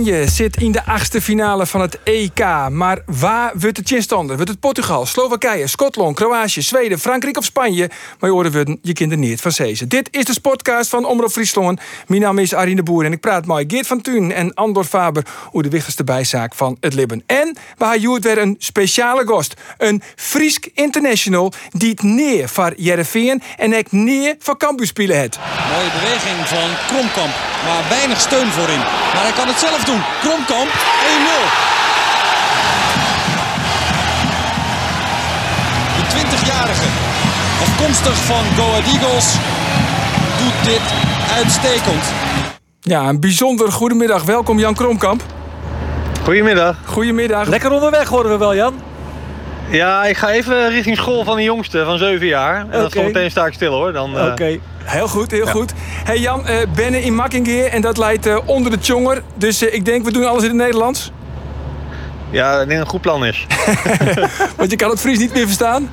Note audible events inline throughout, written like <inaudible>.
Oranje zit in de achtste finale van het EK. Maar waar wordt het chinstander? Wordt het Portugal, Slowakije, Schotland, Kroatië, Zweden, Frankrijk of Spanje? Maar je we je kinderen niet van Zezen. Dit is de sportcast van Omroep Friesland. Mijn naam is Arine Boer en ik praat met Geert van Thun en Andor Faber over de wichtigste bijzaak van het Libben. En we hebben weer een speciale gast. Een Friesk International die het neer voor Jereveen en ik neer voor Cambuur spelen het. Mooie beweging van Kromkamp, maar weinig steun voor hem. Maar hij kan het zelf doen. Kromkamp 1-0. De 20-jarige, afkomstig van Go Ahead Eagles, doet dit uitstekend. Ja, een bijzonder goedemiddag. Welkom Jan Kromkamp. Goedemiddag. Goedemiddag. Lekker onderweg horen we wel, Jan. Ja, ik ga even richting school van de jongste van 7 jaar. En dan Oké. zometeen sta ik stil hoor. Dan, eh, Oké. Heel goed, heel goed. Hey Jan, eh Benne in Makkingeer en dat leidt eh, onder de tjonger. Dus ik denk we doen alles in het Nederlands. Ja, ik denk dat het een goed plan is. <laughs> Want je kan het Fries niet meer verstaan.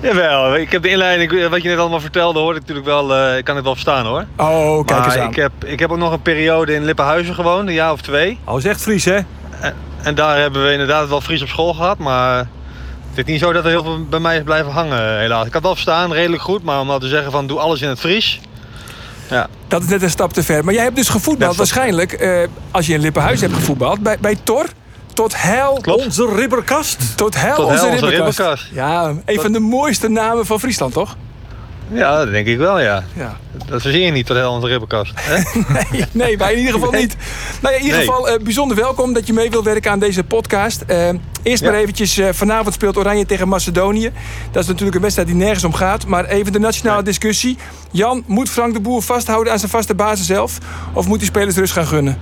Jawel, ik heb de inleiding, wat je net allemaal vertelde, hoorde ik natuurlijk wel, ik kan het wel verstaan hoor. Oh, kijk eens aan. ik heb, ik heb ook nog een periode in Lippenhuizen gewoond, een jaar of twee. Oh, is echt Fries, hè? En, en daar hebben we inderdaad wel Fries op school gehad, maar het is niet zo dat er heel veel bij mij is blijven hangen helaas. Ik had wel verstaan, redelijk goed, maar om nou te zeggen van doe alles in het Fries. Ja, Dat is net een stap te ver. Maar jij hebt dus gevoetbald waarschijnlijk, eh, als je in Lippenhuis hebt gevoetbald, bij, bij Tor. Tot hel, Klopt. Onze ribberkast. tot hel Tot onze hel onze ribbenkast. ribbenkast. Ja, een van de mooiste namen van Friesland, toch? Ja dat denk ik wel ja. Ja. Dat verzin je niet tot heel onze ribbenkast. hè? <laughs> Nee, nee, in ieder geval niet. Nou ja, in ieder Nee. geval eh, bijzonder welkom dat je mee wilt werken aan deze podcast. Eh, eerst maar eventjes, eh, vanavond speelt Oranje tegen Macedonië. Dat is natuurlijk een wedstrijd die nergens om gaat. Maar even de nationale discussie. Jan, moet Frank de Boer vasthouden aan zijn vaste basis zelf? Of moet hij spelers rust gaan gunnen?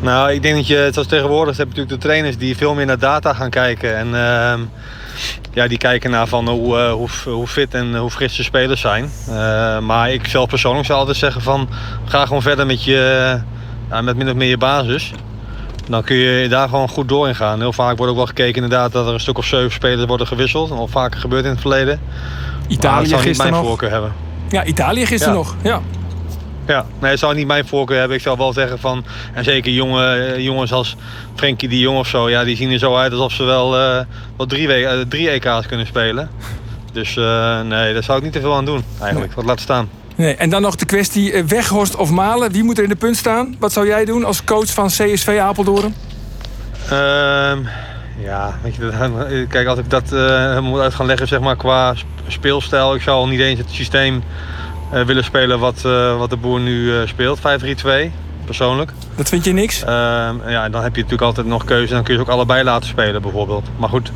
Nou, ik denk dat je, zoals tegenwoordig, heb natuurlijk de trainers die veel meer naar data gaan kijken. En ehm, ja, die kijken naar van hoe, eh, hoe, hoe fit en hoe fris de spelers zijn. Eh, maar ik zelf persoonlijk zou altijd zeggen van, ga gewoon verder met, je, ja, met min of meer je basis. Dan kun je daar gewoon goed door in gaan. Heel vaak wordt ook wel gekeken inderdaad dat er een stuk of zeven spelers worden gewisseld. Al vaker gebeurd in het verleden. Italië gisteren nog. voorkeur hebben. Ja, Italië gisteren Ja. nog. Ja. Ja, nee, het zou niet mijn voorkeur hebben. Ik zou wel zeggen van, en zeker jonge, eh, jongens als Frenkie de Jong of zo, ja, die zien er zo uit alsof ze wel, wel drie, eh, drie EK's kunnen spelen. Dus nee, daar zou ik niet te veel aan doen eigenlijk. Wat laat staan. Nee, en dan nog de kwestie Weghorst of Malen. Wie moet er in de punt staan? Wat zou jij doen als coach van CSV Apeldoorn? Ehm, ja, weet je, dat, <laughs> kijk, als ik dat moet uit gaan leggen zeg maar, qua sp- speelstijl, ik zou al niet eens het systeem willen spelen wat, eh, wat de boer nu eh, speelt, 5-3-2, persoonlijk. Dat vind je niks? Ehm, ja, dan heb je natuurlijk altijd nog keuze. Dan kun je ze ook allebei laten spelen bijvoorbeeld. Maar goed,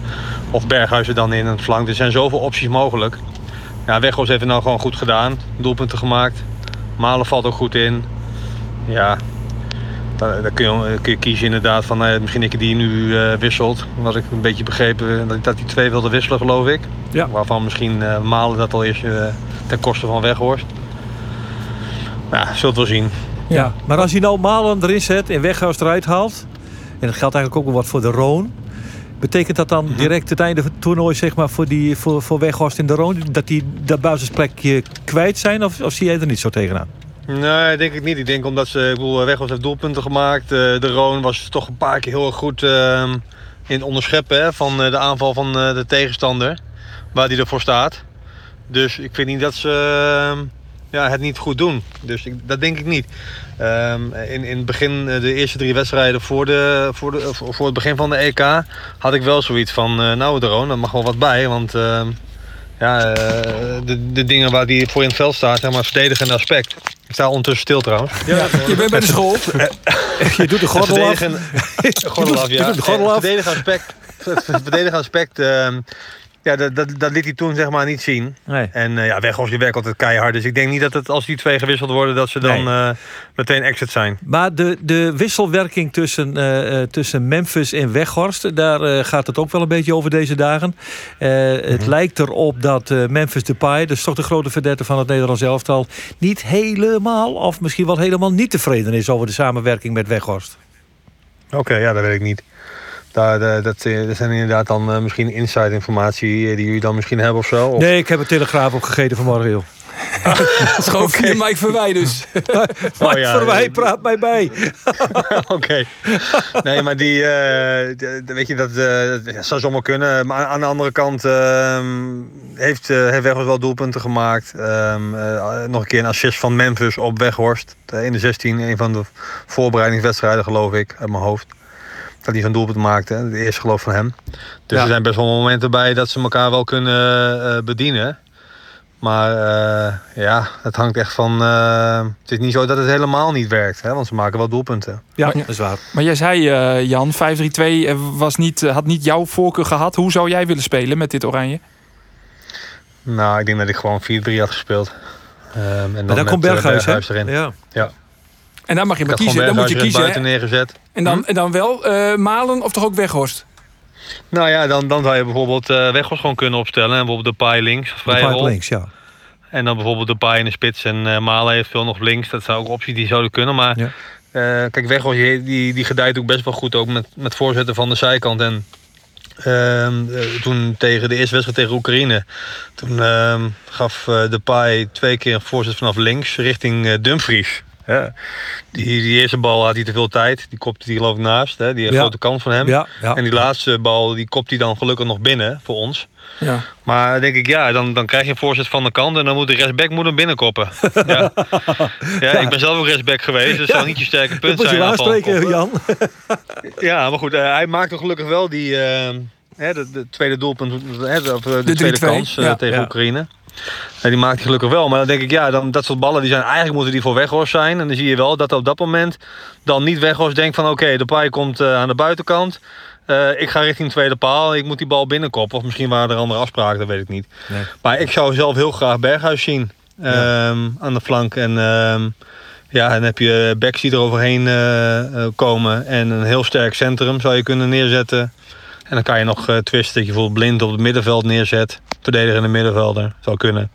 of Berghuizen dan in het flank. Er zijn zoveel opties mogelijk. Ja, Weghorst heeft het nou gewoon goed gedaan. Doelpunten gemaakt. Malen valt ook goed in. Ja, daar kun, je, kun je kiezen inderdaad van ja, misschien dat je die nu eh, wisselt. Wat ik een beetje begrepen dat, dat die twee wilde wisselen geloof ik. Ja. Waarvan misschien eh, Malen dat al eerst eh, ten koste van Weghorst. Ja, zult wel zien. Ja. Maar als je nou Malen erin zet en Weghorst eruit haalt... en dat geldt eigenlijk ook wel wat voor de Roon... betekent dat dan direct het einde van het toernooi zeg maar, voor, die, voor, voor Weghorst in de Roon... dat die dat basisplekje kwijt zijn? Of, of zie jij er niet zo tegenaan? Nee, denk ik niet. Ik denk omdat ze, ik bedoel, Weghorst heeft doelpunten gemaakt. Eh, de Roon was toch een paar keer heel erg goed ehm, in het onderscheppen hè, van eh, de aanval van eh, de tegenstander. Waar die ervoor staat. Dus ik vind niet dat ze ehm, ja, het niet goed doen. Dus ik, dat denk ik niet. Ehm, in, in het begin, eh, de eerste drie wedstrijden voor, de, voor, de, voor voor het begin van de EK... had ik wel zoiets van, eh, nou de Roon, daar mag wel wat bij. Want ehm, ja, eh, de, de dingen waar die voor in het veld staat, zeg maar, verdedigende aspect. Ik sta ondertussen stil trouwens. Ja, je bent bij de school. Je doet de gordel af. Verdedigen, gordel af, Je doet de gordel af. verdedigend <laughs> aspect, het verdedigend aspect ja, dat, dat, dat liet hij toen zeg maar niet zien. Nee. En eh ja, Weghorst werkt altijd keihard. Dus ik denk niet dat het, als die twee gewisseld worden, dat ze dan Nee. eh, meteen exit zijn. Maar de, de wisselwerking tussen, eh, tussen Memphis en Weghorst, daar gaat het ook wel een beetje over deze dagen. Het lijkt erop dat Memphis Depay, dus toch de grote verdette van het Nederlands elftal, niet helemaal, of misschien wel helemaal niet tevreden is over de samenwerking met Weghorst. Oké, ja, dat weet ik niet. Daar, daar- dat, eh, dat zijn inderdaad dan eh, misschien inside informatie eh, die jullie dan misschien hebben of zo. Of- Nee, ik heb het Telegraaf ook gegeten vanmorgen, joh. <laughs> Schoof je Mike Verwij dus. <laughs> Mike ja, Verwij eh, praat mij bij. <laughs> Oké. Nee, maar die, eh, de- weet je, dat eh, dat zou zomaar kunnen. Maar aan de andere kant ehm, heeft, eh heeft Weghorst wel doelpunten gemaakt. Ehm, eh, nog een keer een assist van Memphis op Weghorst. eh, in de 16, een van de voorbereidingswedstrijden geloof ik, uit mijn hoofd. Dat hij zo'n doelpunt maakte. De eerste geloof van hem. Dus Ja. er zijn best wel momenten bij dat ze elkaar wel kunnen eh, bedienen. Maar eh, ja, het hangt echt van. eh, het is niet zo dat het helemaal niet werkt, hè, want ze maken wel doelpunten. Ja, dat is waar. Maar jij zei, eh, Jan, 5-3-2 eh, was niet, had niet jouw voorkeur gehad. Hoe zou jij willen spelen met dit oranje? Nou, ik denk dat ik gewoon 4-3 had gespeeld. Ehm, en dan dan komt Berghuis, erin. Ja. En dan mag je maar kiezen. Dan moet je kiezen. buiten hè? neergezet. En dan, en dan wel eh, Malen of toch ook Weghorst? Nou ja, dan, dan zou je bijvoorbeeld eh Weghorst gewoon kunnen opstellen. En bijvoorbeeld de paai links, De vrije pipe rol. links, ja. En dan bijvoorbeeld de paai in de spits. En eh Malen heeft veel nog links. Dat zou ook opties die zouden kunnen. Maar Ja. eh, kijk, Weghorst die, die, die gedijt ook best wel goed. Ook met, met voorzetten van de zijkant. En ehm, eh, toen tegen de eerste wedstrijd tegen Oekraïne. Toen ehm, gaf eh, de paai twee keer een voorzet vanaf links richting eh, Dumfries. Ja. Die, die eerste bal had hij te veel tijd. Die kopte hij geloof ik naast. Hè? Die Ja. grote kans van hem. Ja, ja. En die laatste bal die kopt hij dan gelukkig nog binnen voor ons. Ja. Maar dan denk ik, ja, dan, dan krijg je een voorzet van de kant en dan moet de rechtsback moet hem binnenkoppen. <laughs> ja. Ja, ik ben zelf ook rechtsback geweest, dus dat zou niet je sterke Dat punt moet je zijn. wel aanvallen aanspreken, koppen. Jan. <laughs> Ja, maar goed, eh, hij maakte gelukkig wel die, eh, hè, de, de tweede doelpunt, hè, eh, de, tweede 3-2, kans eh, tegen. Oekraïne. Die maakt hij gelukkig wel. Maar dan denk ik, ja, dan, dat soort ballen die zijn eigenlijk moeten die voor Weghorst zijn. En dan zie je wel dat op dat moment dan niet Weghorst denkt van oké, de paai komt eh, aan de buitenkant. Eh, ik ga richting de tweede paal. Ik moet die bal binnenkoppen. Of misschien waren er andere afspraken, dat weet ik niet. Nee. Maar ik zou zelf heel graag Berghuis zien. ehm, aan de flank. En ehm, ja, dan heb je backs die er overheen eh, komen. En een heel sterk centrum zou je kunnen neerzetten. En dan kan je nog eh, twisten dat je bijvoorbeeld blind op het middenveld neerzet. Verdedigende middenvelder. Zou kunnen.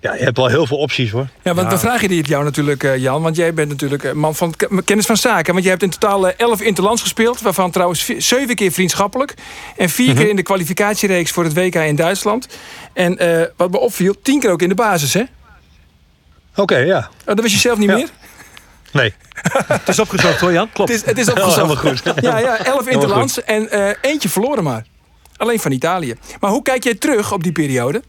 Ja, je hebt wel heel veel opties hoor. Ja, want Ja. we vragen dit jou natuurlijk, eh, Jan. Want jij bent natuurlijk eh, man van kennis van zaken. Want je hebt in totaal eh, 11 interlands gespeeld. Waarvan trouwens zeven keer vriendschappelijk. En vier Mhm. keer in de kwalificatiereeks voor het WK in Duitsland. En eh, wat me opviel, tien keer ook in de basis, hè? Oké, ja. Oh, dat wist je zelf niet Ja. meer? Nee. <laughs> Het is opgezocht hoor, Jan. Klopt. Het is, het is <laughs> opgezocht. <laughs> Ja, ja, 11 interlands en eh, eentje verloren maar. Alleen van Italië. Maar hoe kijk jij terug op die periode?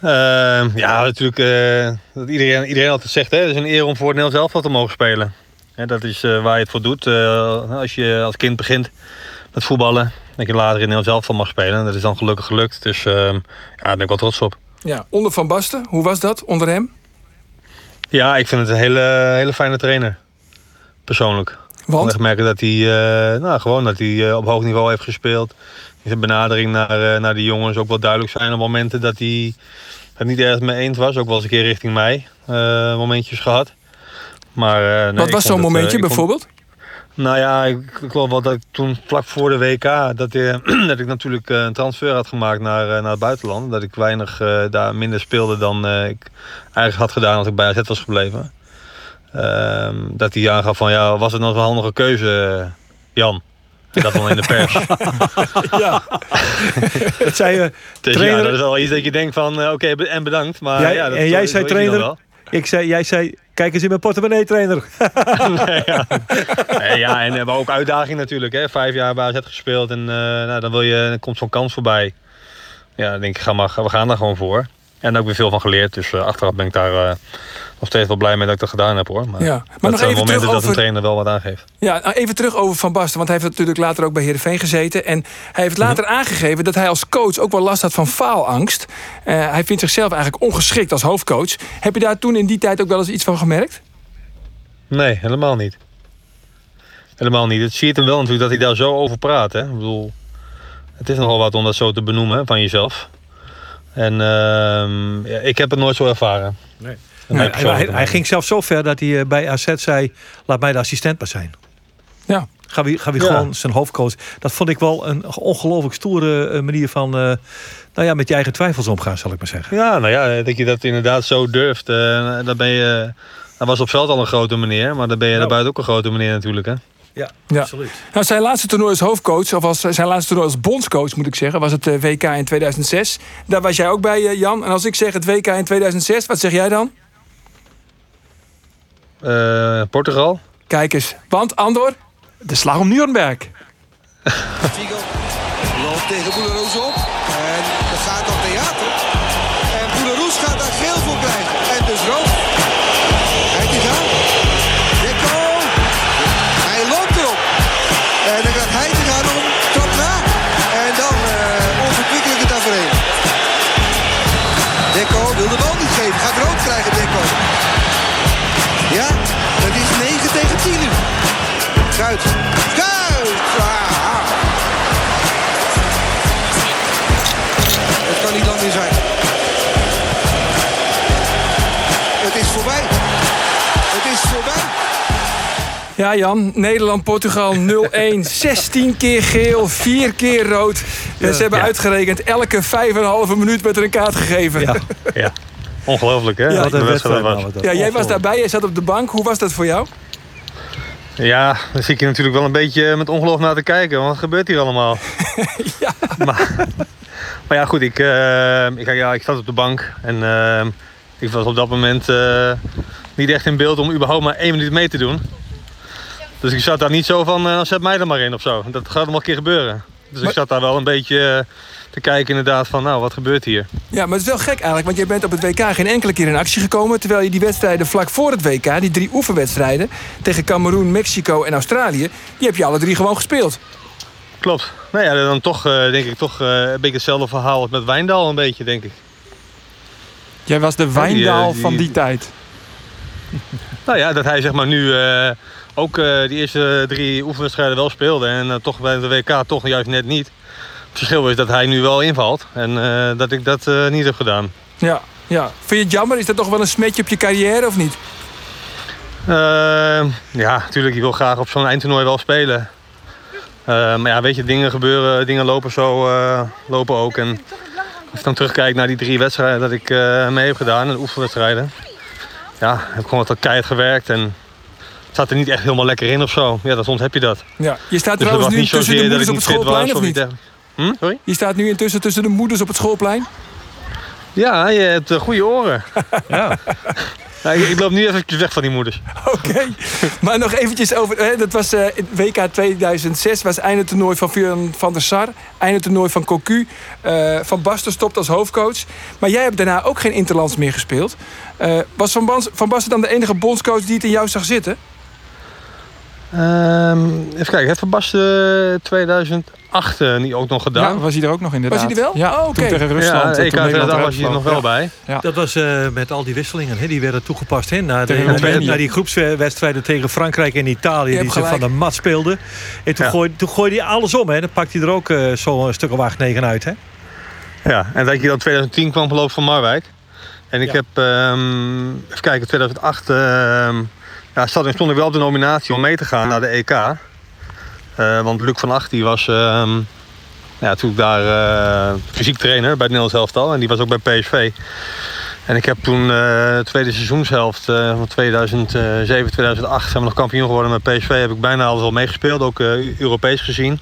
Ehm, ja, natuurlijk. eh, dat iedereen, iedereen altijd zegt, hè, het is een eer om voor het Nederlands elftal te mogen spelen. Hè, dat is eh, waar je het voor doet. Eh, als je als kind begint met voetballen, dat je later in het Nederlands elftal mag spelen. Dat is dan gelukkig gelukt. Dus ehm, ja, daar ben ik wel trots op. Ja, onder Van Basten, hoe was dat onder hem? Ja, ik vind het een hele, hele fijne trainer. Persoonlijk. Ik Want? echt merken dat hij, eh, nou, gewoon dat hij eh, op hoog niveau heeft gespeeld. Zijn benadering naar, eh, naar die jongens ook wel duidelijk zijn op momenten dat hij het niet erg mee eens was. Ook wel eens een keer richting mij momentjes gehad. Maar, nee, Wat ik was zo'n het, momentje ik vond- bijvoorbeeld? Nou ja, ik, ik geloof wel dat ik toen vlak voor de WK... dat, eh, <clears throat> dat ik natuurlijk eh, een transfer had gemaakt naar, eh, naar het buitenland. Dat ik weinig eh, daar minder speelde dan eh, ik eigenlijk had gedaan als ik bij AZ was gebleven. Ehm, dat hij aangaf van, ja, was het nog een handige keuze, Jan? Dat dan in de pers. <laughs> Ja. dat zei je. Dus Trainer- ja, dat is wel iets dat je denkt van, oké, en bedankt. Maar Jij- ja, dat, en jij zei je trainer? Ik zei, jij zei, kijk eens in mijn portemonnee, trainer. <laughs> nee, ja. <laughs> Nee, ja, en hebben ook uitdaging natuurlijk. Hè. Vijf jaar bij AZ gespeeld en eh, nou, dan, wil je, dan komt zo'n kans voorbij. Ja, dan denk ik, ga maar, we gaan daar gewoon voor. En daar heb ik weer veel van geleerd. Dus eh, achteraf ben ik daar eh, nog steeds wel blij mee dat ik dat gedaan heb hoor. Maar, Ja. Maar dat nog zijn even momenten dat een trainer wel wat aangeeft. ja, nou, even terug over Van Basten. Want hij heeft natuurlijk later ook bij Heerenveen gezeten. En hij heeft later Mhm. aangegeven dat hij als coach ook wel last had van faalangst. Eh, hij vindt zichzelf eigenlijk ongeschikt als hoofdcoach. Heb je daar toen in die tijd ook wel eens iets van gemerkt? Nee, helemaal niet. Helemaal niet. Het ziet hem wel natuurlijk dat hij daar zo over praat. Hè. Ik bedoel, het is nogal wat om dat zo te benoemen van jezelf. En ehm, ja, ik heb het nooit zo ervaren. Nee. Dat Hij, hij, ging zelfs zo ver dat hij eh, bij AZ zei, laat mij de assistent maar zijn. Ja. Ga wie, ga wie Ja. gewoon zijn hoofdcoach. Dat vond ik wel een ongelooflijk stoere eh, manier van... eh, nou ja, met je eigen twijfels omgaan, zal ik maar zeggen. Ja, nou ja, dat je dat inderdaad zo durft. eh dan ben je, dat was op veld al een grote meneer, maar dan ben je Nou. daarbuiten ook een grote meneer natuurlijk. Hè? Ja, Ja. absoluut. Nou, zijn laatste toernooi als hoofdcoach, of als, zijn laatste toernooi als bondscoach moet ik zeggen, was het eh, WK in 2006. Daar was jij ook bij, eh, Jan. En als ik zeg het WK in 2006, wat zeg jij dan? Eh, Portugal. Kijk eens. Want, Andor? De slag om Nuremberg. Figo loopt tegen Boeleroes op. Kuit. Kuit! Ah. Het kan niet lang meer zijn. Het is voorbij. Het is voorbij. Ja, Jan. Nederland-Portugal 0-1. <laughs> 16 keer geel, 4 keer rood. En ze hebben Ja. uitgerekend elke 5,5 minuut met er een kaart gegeven. Ja, <laughs> Ja. Ongelooflijk, hè? Ja, Wat een wedstrijd was. Ja, jij was daarbij, jij zat op de bank. Hoe was dat voor jou? Ja, dan zit je natuurlijk wel een beetje met ongeloof naar te kijken. Want wat gebeurt hier allemaal? <laughs> Ja. Maar, maar ja, goed. Ik, eh, ik, ja, ik zat op de bank. En eh, ik was op dat moment eh, niet echt in beeld om überhaupt maar één minuut mee te doen. Dus ik zat daar niet zo van, eh, zet mij er maar in of zo. Dat gaat nog een keer gebeuren. Dus Maar- ik zat daar wel een beetje te kijken inderdaad van, nou, wat gebeurt hier? Ja, maar het is wel gek eigenlijk, want jij bent op het WK geen enkele keer in actie gekomen. Terwijl je die wedstrijden vlak voor het WK, die drie oefenwedstrijden tegen Cameroen, Mexico en Australië, die heb je alle drie gewoon gespeeld. Klopt. Nou ja, dan toch, eh, denk ik, toch eh, een beetje hetzelfde verhaal als met Wijndal een beetje, denk ik. Jij was de die, Wijndaal die- van die tijd. <laughs> Nou ja, dat hij zeg maar nu eh, ook eh die eerste drie oefenwedstrijden wel speelde. En eh, toch bij de WK toch juist net niet. Het verschil is dat hij nu wel invalt. En eh, dat ik dat eh, niet heb gedaan. Ja, ja. Vind je het jammer? Is dat toch wel een smetje op je carrière of niet? Eh, ja, natuurlijk, je wil graag op zo'n eindtoernooi wel spelen. Maar ja, weet je, dingen gebeuren, dingen lopen zo, lopen ook. En als ik dan terugkijk naar die drie wedstrijden dat ik mee heb gedaan, de oefenwedstrijden. Ja, heb ik gewoon wat keihard gewerkt en het zat er niet echt helemaal lekker in of zo. Ja, dan soms heb je dat. Ja. Je staat Dus trouwens nu niet tussen de moeders ik op het niet schoolplein was of of niet? Hm? Sorry? Je staat nu intussen tussen de moeders op het schoolplein? Ja, je hebt eh, goede oren. <laughs> Ja. Ja, ik, ik loop nu even weg van die moeders. <laughs> Oké. maar nog eventjes over... Hè, dat was eh, WK 2006, was einde toernooi van Viran van der Sar. Einde toernooi van Cocu. Eh, van Basten stopt als hoofdcoach. Maar jij hebt daarna ook geen interlands meer gespeeld. Eh, was Van, Bans, van Basten dan de enige bondscoach die het in jou zag zitten? Ehm, even kijken, heeft Van Basten 2008 eh, niet ook nog gedaan? Ja, was hij er ook nog inderdaad. Was hij er wel? Ja, Oh, oké. toen tegen Rusland. Ja, toen EK Nederland 2008 eruit was hij er nog wel Ja. bij. Dat was eh, met al die wisselingen. Hè, die werden toegepast hè, naar, de, die groepswedstrijden tegen Frankrijk en Italië. Die ze van de mat speelden. En toen, Ja. gooide, toen gooide hij alles om. Hè. Dan pakte hij er ook eh, zo'n stuk of acht, negen uit. Hè. Ja, en dat je dan 2010 kwam geloof ik van Marwijk. En ik Ja. heb, ehm, even kijken, 2008 ehm ja, stond, ik wel op de nominatie om mee te gaan naar de EK. Eh, want Luc van Acht die was ehm, ja, natuurlijk daar eh, fysiek trainer bij het Nederlands. En die was ook bij PSV. En ik heb toen eh, de tweede seizoenshelft eh, van 2007, 2008 zijn we nog kampioen geworden met PSV. Heb ik bijna alles al meegespeeld, ook eh, Europees gezien.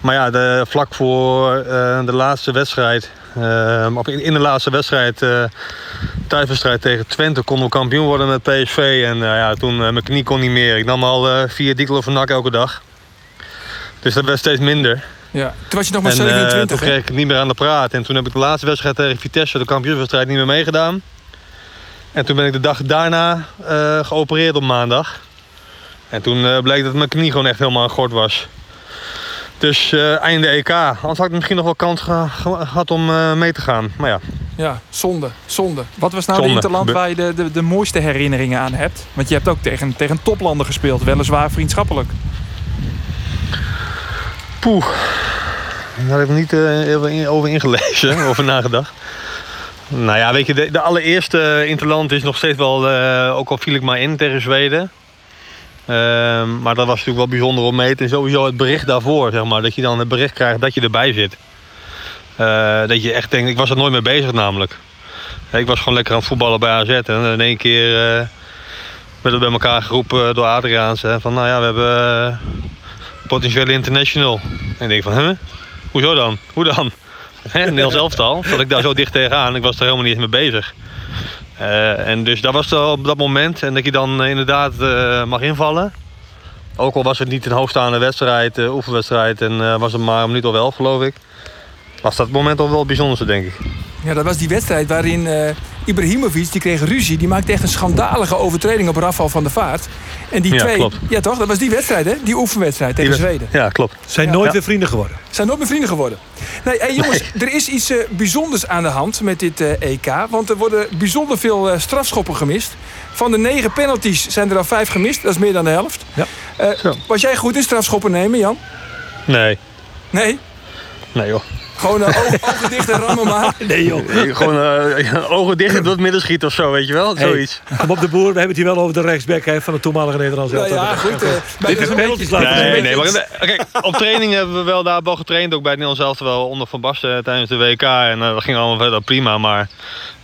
Maar ja, de, vlak voor eh, de laatste wedstrijd, eh, of in, in de laatste wedstrijd, eh thuiswedstrijd tegen Twente, konden we kampioen worden met PSV. En eh, ja, toen, eh, mijn knie kon niet meer. Ik nam al eh, vier dikelen van nak elke dag. Dus dat werd steeds minder. Ja. Toen was je nog maar en eh, 27, toen kreeg ik niet meer aan de praat. En toen heb ik de laatste wedstrijd tegen Vitesse, de kampioenswedstrijd, niet meer meegedaan. En toen ben ik de dag daarna eh, geopereerd op maandag. En toen bleek dat mijn knie gewoon echt helemaal gort was. Dus einde EK. Anders had ik misschien nog wel kans ge- ge- gehad om mee te gaan. Maar ja, Ja, zonde. Zonde. Wat was nou Zonde. de interland waar je de, de, de mooiste herinneringen aan hebt? Want je hebt ook tegen, tegen toplanden gespeeld, weliswaar vriendschappelijk. poeh. Daar heb ik niet heel in- over ingelezen, <laughs> over nagedacht. Nou ja, weet je, de, de allereerste interland is nog steeds wel, eh, ook al viel ik maar in tegen Zweden. Ehm, maar dat was natuurlijk wel bijzonder om mee te. En sowieso het bericht daarvoor, zeg maar. Dat je dan het bericht krijgt dat je erbij zit. Eh, dat je echt denkt, ik was er nooit mee bezig namelijk. Ik was gewoon lekker aan het voetballen bij AZ. En in één keer eh, werd het bij elkaar geroepen door Adriaans. Hè, van nou ja, we hebben eh, potentiële international. En ik denk van, hè? Hoezo dan? Hoe dan? <laughs> Nederlands elftal. Zat ik daar zo dicht tegenaan. Ik was er helemaal niet eens mee bezig. Eh, en dus dat was er op dat moment. En dat je dan eh, inderdaad eh, mag invallen. Ook al was het niet een hoogstaande wedstrijd, eh, oefenwedstrijd. En eh, was het maar een minuut of wel, geloof ik. Was dat moment al wel het bijzonderste, denk ik. Ja, dat was die wedstrijd waarin eh Ibrahimovic, die kreeg ruzie. Die maakte echt een schandalige overtreding op Rafal van der Vaart. En die Ja, twee... klopt. Ja, toch? Dat was die wedstrijd, hè? Die oefenwedstrijd tegen Zweden. Ja, klopt. Zijn Ja. nooit Ja. weer vrienden geworden. Zijn nooit meer vrienden geworden. Nee, hey, jongens, er is iets eh, bijzonders aan de hand met dit eh, EK. Want er worden bijzonder veel eh, strafschoppen gemist. Van de negen penalties zijn er al vijf gemist. Dat is meer dan de helft. Eh, was jij goed in strafschoppen nemen, Jan? Nee. Nee? Nee joh. Gewoon eh, ogen, ogen dicht en rammen maar. <laughs> Nee joh. Nee, Gewoon eh, <laughs> ogen dicht en door het midden schieten of zo, weet je wel? Hey, Zoiets. Kom op de boer, we hebben het hier wel over de rechtsback hè, van de toenmalige Nederlandse Nou elftal. ja, goed. eh, Dit is een Nee, beetje- nee, maar kijk, op training hebben we wel daar wel getraind, ook bij het Nederlands elftal wel onder Van Basten tijdens de WK. En dat ging allemaal verder prima, maar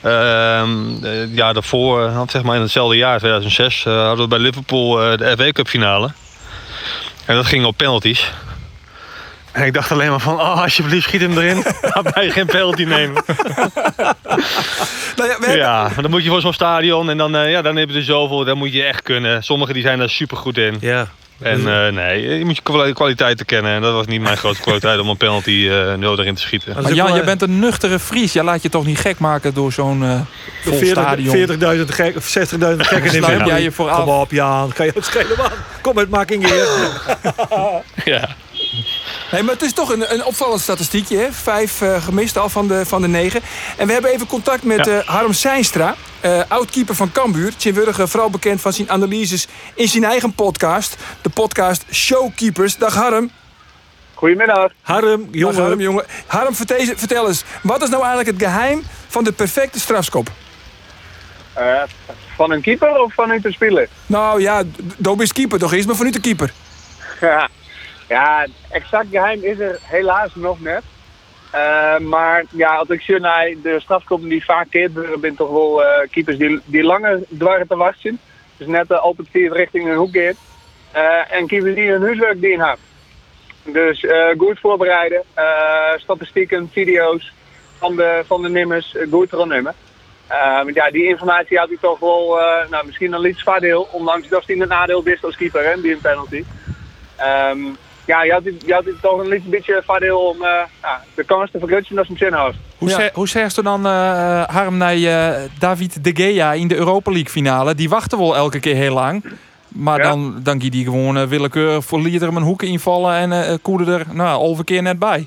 ehm, eh, ja, daarvoor, zeg maar in hetzelfde jaar, 2006, eh, hadden we bij Liverpool eh, de FA Cup finale. En dat ging op penalties. En ik dacht alleen maar van, oh, alsjeblieft schiet hem erin. <laughs> Laat mij geen penalty nemen. Nou ja, hebben- Ja, maar dan moet je voor zo'n stadion en dan, eh, ja, dan heb je er zoveel, dan moet je echt kunnen. Sommigen die zijn daar super goed in. Ja. En eh, nee, je moet je kwali- kwaliteiten kennen. En dat was niet mijn grote kwaliteit om een penalty eh nul erin te schieten. Maar is Jan, je bent een nuchtere Fries. Jij laat je toch niet gek maken door zo'n eh vol 40 stadion. 40.000 gek, of 60.000 gekken in Wembley. jij je voor af? Kom op Jan, kan je het schelen man. Kom met making hier. <laughs> Ja. Nee, maar het is toch een, een opvallend statistiekje. Hè? Vijf eh, gemist al van de, van de negen. En we hebben even contact met Ja. eh, Harm Seinstra. eh oud-keeper van Cambuur. Tjinwurige, vooral bekend van zijn analyses in zijn eigen podcast. De podcast Showkeepers. Dag Harm. Goedemiddag. Harm, Dag jongen. Harm, jongen. Harm, vertel, vertel eens. Wat is nou eigenlijk het geheim van de perfecte strafskop? Eh, van een keeper of van een te speler? Nou ja, Dob is keeper toch eens, maar voor nu de keeper. Ja. <laughs> ja, exact geheim is er helaas nog net. Eh, maar ja, als ik zie naar de strafkoppen die vaak keert, er zijn toch wel eh, keepers die, die langer te wachten. Dus net uh, altijd vier richting een hoek. Eh, en keepers die hun huiswerk in hebben. Dus goed voorbereiden, statistieken, video's van de, van de nimmers, goed want ja, die informatie had hij toch wel, nou, misschien een iets voordeel, ondanks dat hij het nadeel wist als keeper, hè, die een penalty. Ehm, ja, je had, je had toch een licht beetje voordeel om eh, ja, de kans te vergroten als een zin had. Hoe, Ja. hoe zegt u dan, eh, Harm, naar eh, David de Gea in de Europa League finale? Die wachten wel elke keer heel lang. Maar Ja. dan, dan giet die gewoon uh, willekeurig voor Lieder een hoek invallen en eh koerde er nou, al een keer net bij.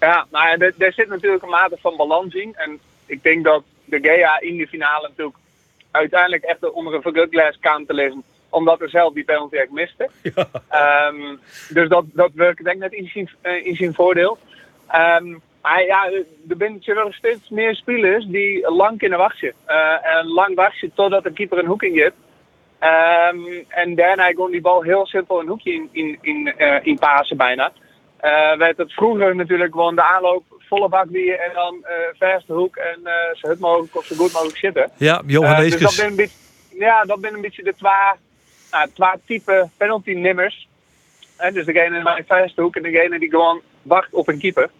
Ja, nou ja, er, zit natuurlijk een mate van balans in. En ik denk dat de Gea in de finale natuurlijk uiteindelijk echt onder een vergrootglas kwam te lezen. Omdat er zelf die penalty echt miste. <laughs> Ehm, dus dat, dat werkt denk ik net in zijn, eh, in zijn voordeel. Ehm, maar ja, er zijn wel steeds meer spelers die lang kunnen wachten. Eh, en lang wachten totdat de keeper een hoek in geeft. Ehm, en daarna gewoon die bal heel simpel een hoekje in, in, in, eh, in pasen bijna. Eh werd het vroeger natuurlijk gewoon de aanloop volle bak weer en dan verste hoek en zo goed mogelijk of zo goed mogelijk zitten. Ja, Johan dus dat ben een beetje, ja, dat ben een beetje de twee, nou, twee type penalty nimmers. Eh, dus degene in mijn verste hoek en degene die gewoon wacht op een keeper.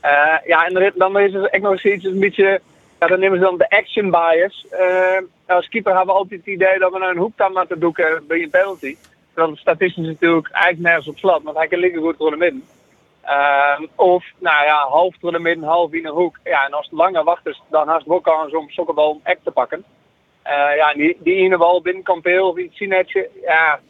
Eh, ja, en dan is er echt nog steeds een beetje, ja, dan nemen ze dan de action bias. Eh, als keeper hebben we altijd het idee dat we naar een hoek dan laten doeken bij een penalty. Het statistisch natuurlijk eigenlijk nergens op slot, want hij kan liggen goed door de midden. Ehm, of, nou ja, half door de midden, half in een hoek. Ja, en als het langer wacht is, dan haast het ook kans om sokkenbal om ek te pakken. Eh, ja, die, die ene bal of iets netje, ja,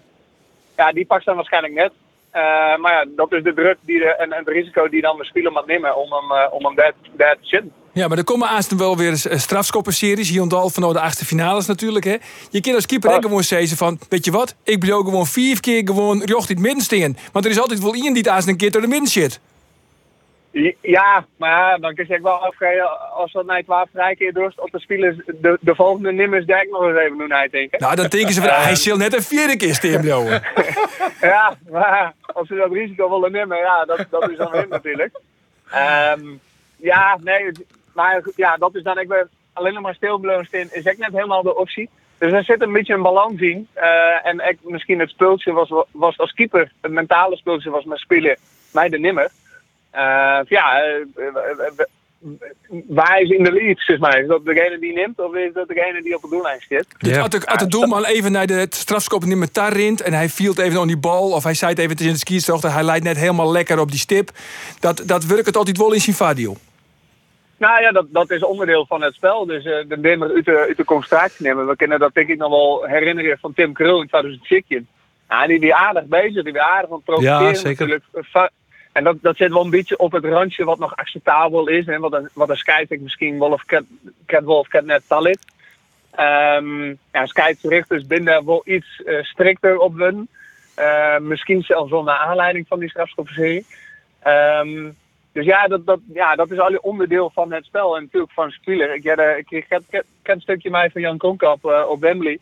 ja, die pakt dan waarschijnlijk net. Eh, maar ja, dat is de druk die de, en, en het risico die dan de speler moet nemen om hem, eh, om hem daar, daar te zitten. Ja, maar er komen aanstaan wel weer. Hier ontdal van de achtste finales natuurlijk. Hè. Je kan als keeper ook gewoon zeggen van... Weet je wat, ik ben ook gewoon vier keer gewoon jocht in het midden staan. Want er is altijd wel iemand die het een keer door de midden zit. Ja, maar dan kun je wel afgeven als dat naar 12 vrij keer dorst op de spelers de, de volgende nimmers denk nog eens even doen denken. Nou, dan denken ze van, hij <laughs> zal net een vierde keer blijven. <laughs> Ja, maar als ze dat risico willen nemen, ja, dat, dat is dan hun natuurlijk. Ehm, ja, nee, maar ja, dat is dan ik ben alleen nog maar stil staan, is echt net helemaal de optie. Dus er zit een beetje een balans in. Eh, en ik, misschien het speeltje was, was als keeper, het mentale speeltje was met spelen mij de nimmer. Eh, ja, eh, eh, waar is in de lead, zeg maar? Is dat degene die neemt of is dat degene die op de doellijn zit? Dus als, de, als de doelman even naar de strafskop niet met rint en hij viel even op die bal of hij zei het even in de skierstocht hij leidt net helemaal lekker op die stip. Dat, dat werkt het altijd wel in zijn vadio. Nou ja, dat, dat is onderdeel van het spel. Dus eh de nemen uit de, uit de concentratie nemen. We kunnen dat denk ik nog wel herinneren van Tim Krul in 2010. Ja, die die aardig bezig, die weer aardig aan het profiteren Ja, zeker. natuurlijk. En dat, dat zit wel een beetje op het randje wat nog acceptabel is. En wat een, wat een misschien wel of cat, cat wel of cat net tal is. Ehm ja, scheidsrechters binnen wel iets eh, strikter op hun. Eh, misschien zelfs wel naar aanleiding van die strafschopserie. Ehm dus ja dat, dat, ja, dat is al onderdeel van het spel en natuurlijk van speler. Ik, ken- een stukje mij van Jan Kronkamp eh, op Wembley.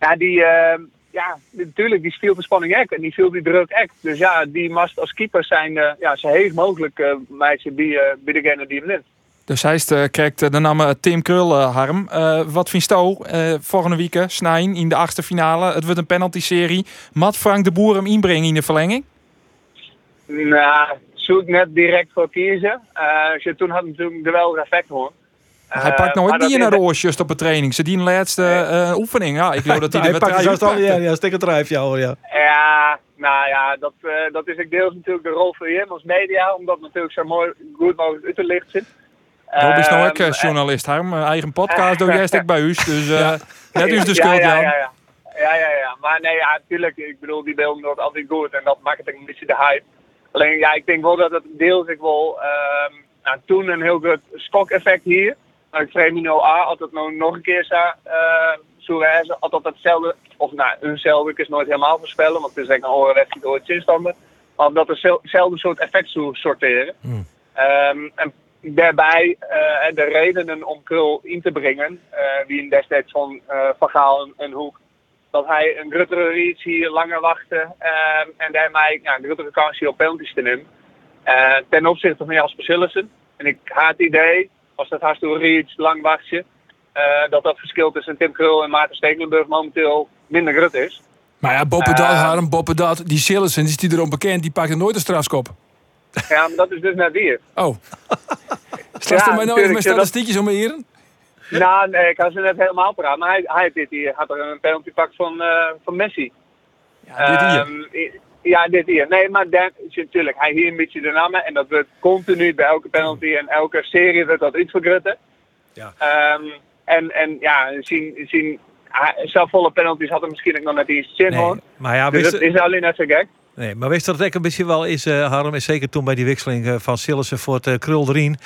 Ja, die, eh, ja, natuurlijk, die viel de spanning echt en die viel die druk echt. Dus ja, die mast als keeper zijn, eh, ja, zo heeg mogelijk eh meisje bij, eh, bij degene die hem neemt. Dus hij krijgt de naam Tim Krul, Harm. Wat vindt jou volgende week, Snijn, in de achtste finale? Het wordt een penalty-serie. Mat Frank de Boer hem inbrengen in de verlenging? Nou, zoek net direct voor kiezen. Je toen had natuurlijk de wel effect hoor. Hij Eh, pakt nooit maar dat niet naar de just op een training. Ze die laatste eh, oefening. Ja, ik geloof dat hij Hij er pakt wat zelfs drie al, ja, ja, stik het drijfje hoor, ja. Ja, nou ja, dat, eh, dat is ook deels natuurlijk de rol van hem als media, om dat natuurlijk zo mooi, goed mogelijk uit te lichten. Rob is nou ook Ehm, eh, journalist, Harm. Eh, eigen podcast doe jij stuk bij <laughs> u. Dus eh net u is de ja, schuld, ja, ja, ja. Ja, ja, ja. Maar nee, ja, natuurlijk. Ik bedoel, die beelden wordt altijd goed en dat maakt het een beetje de hype. Alleen, ja, ik denk wel dat het deels ik wel ehm nou, toen een heel goed schok-effect hier. Nou, me nou aan, als het nou nog een keer uh, wijzen, als dat hetzelfde, of nou, eenzelfde, is nooit helemaal voorspellen, want het is echt een wedstrijd door het zinstander. Maar of dat hetzelfde soort effect sorteren. Ehm, en daarbij eh, de redenen om Krul in te brengen, eh, wie in destijds van eh Van Gaal en, en Hoek, dat hij een gruttere reach hier langer wachtte ehm, en daarmee ja, een gruttere kans hier op penalties te nemen. Eh, ten opzichte van Jasper Sillissen. En ik haat het idee, als dat hartstikke reach, lang wachtje, eh, dat dat verschil tussen Tim Krul en Maarten Stekelenburg momenteel minder grut is. Maar ja, Boppe dat, Eh. Harm, Boppe dat. Die Sillessen, die is die erom bekend, die pakt nooit een strafskop. Ja, maar dat is dus net weer. Oh. <laughs> Straks Ja, er mij nou even met dat- statistiekjes om heren? Nou, nee, ik had ze net helemaal praten. Maar hij, hij dit hier, had er een penalty pak van, eh, van Messi. Ja, dit hier. Ja, dit hier. Nee, maar dan, natuurlijk, hij hier een beetje de namen. En dat wordt continu bij elke penalty en elke serie wordt dat iets vergrutten. Ja. Ehm, en, en ja, zien, zien, hij- zelf volle penalties had er misschien ook nog net iets zin Nee, hoor. maar ja, Dus is alleen net zo gek. Nee, maar wist dat het ook een beetje wel is, eh Harm, is zeker toen bij die wisseling eh, van Sillissen voor het uh, Krul erin.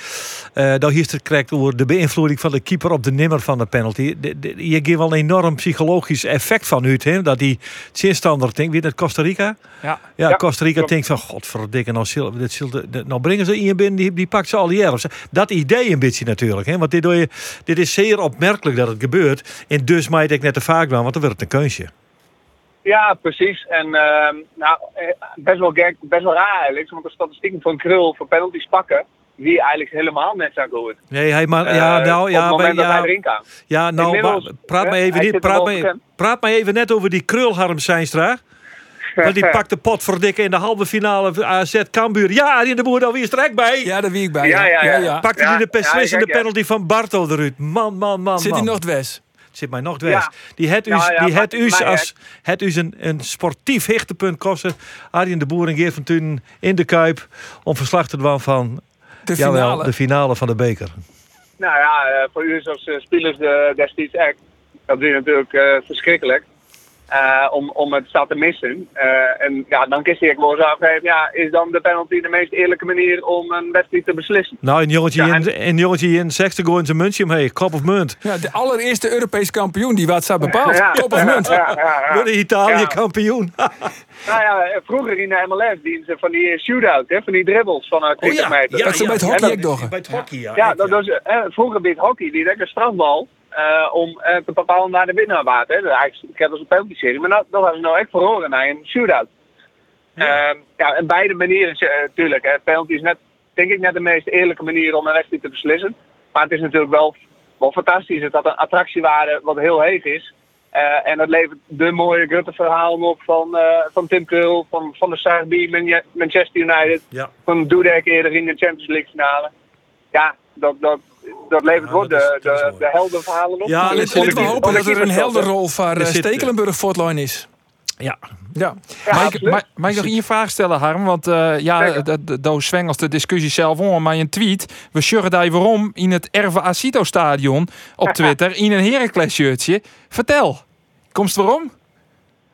eh daar hier het correct over de beïnvloeding van de keeper op de nimmer van de penalty. De- de- je geeft wel een enorm psychologisch effect van uit, hè? Dat die zinstander denkt, wie dat Costa Rica? Ja. Ja, Ja, Costa Rica klopt. denkt van, godverdikke, nou, Sil- dit Sil- nou brengen ze in binnen, die, die pakt ze al die jaren. Dat idee een beetje natuurlijk, hè? want dit, doe je, dit is zeer opmerkelijk dat het gebeurt. En dus maak ik net te vaak dan, want dan wordt het een keusje. Ja, precies. En ehm, nou, eh, best wel, gek, best wel raar eigenlijk. Want de statistieken van Krul voor penalties pakken, die eigenlijk helemaal net zo goed. Nee, hij maar, Eh, ja, nou, op ja, het moment bij- dat hij ja, erin kan. ja, nou, Inmiddels, praat hè, maar even niet, praat maar, praat maar even net over die krulharm Seinstra. <laughs> Want die pakt de pot voor dikke in de halve finale AZ Cambuur. Ja, die de boer alweer strek bij. Ja, daar wie ik bij. Ja, ja, ja. Pakte Ja, hij de ja, beslissende ja. penalty van Barto eruit. Man, man, man, Zit hij nog dwes? Zit mij nog dwars. Ja. Die het u, Ja, ja, die het u maar als het u een, een sportief hichtepunt kosten. Arjen de Boer en Geert van Tunen in de Kuip om verslag te doen van De jawel, finale. de finale van de beker. Nou ja, eh, voor u als eh, spelers de, destijds echt. Dat is natuurlijk eh, verschrikkelijk. Eh, om, om het staat te missen. Eh, en ja, dan kies ik wel eens afgeven. Ja, is dan de penalty de meest eerlijke manier om een wedstrijd te beslissen? Nou, een jongetje, Ja, in, een jongetje in sexte gooien zijn muntje omheen. Kop of munt. Ja, de allereerste Europese kampioen die wat zou bepaald. Ja, Kop of ja, munt. Ja, ja, ja. Worden Italië Ja. kampioen. <laughs> Nou ja, vroeger in de MLS dienen ze van die shootout, hè, van die dribbles van uh, 20 meter. Dat ze bij het hockey dat- ook. Bij het hockey, ja. Ja, dat was, eh, vroeger bij het hockey, die deed een eh, om eh, te bepalen naar de winnaar waard. Hè. Eigenlijk ik heb als een penalty serie, maar dat, dat was nou echt verloren naar een shootout. Ja, ja en beide manieren, natuurlijk. Uh, penalty is net, denk ik net de meest eerlijke manier om een wedstrijd te beslissen. Maar het is natuurlijk wel, wel fantastisch dat dat een attractiewaarde wat heel heeg is. Eh, en dat levert de mooie Grutte-verhaal op van, eh, van Tim Krul, van, van de Sarbi, Man- Manchester United, Ja. van Dudek eerder in de Champions League finale. Ja, dat, dat, dat levert dat is- de, de, de helder verhalen op. Ja, Laten we hopen dat er een niet helder verstandig. rol voor eh, eh, Stekelenburg Fortline is. Ja. Ja. Ja, mag, ik, mag, mag ik nog één vraag stellen, Harm? Want eh ja, daar zwengelt de discussie zelf om. Maar een tweet, we sjurren daar waarom in het Erve Acito stadion op <laughs> Twitter in een Heracles shirtje. Vertel, komst waarom?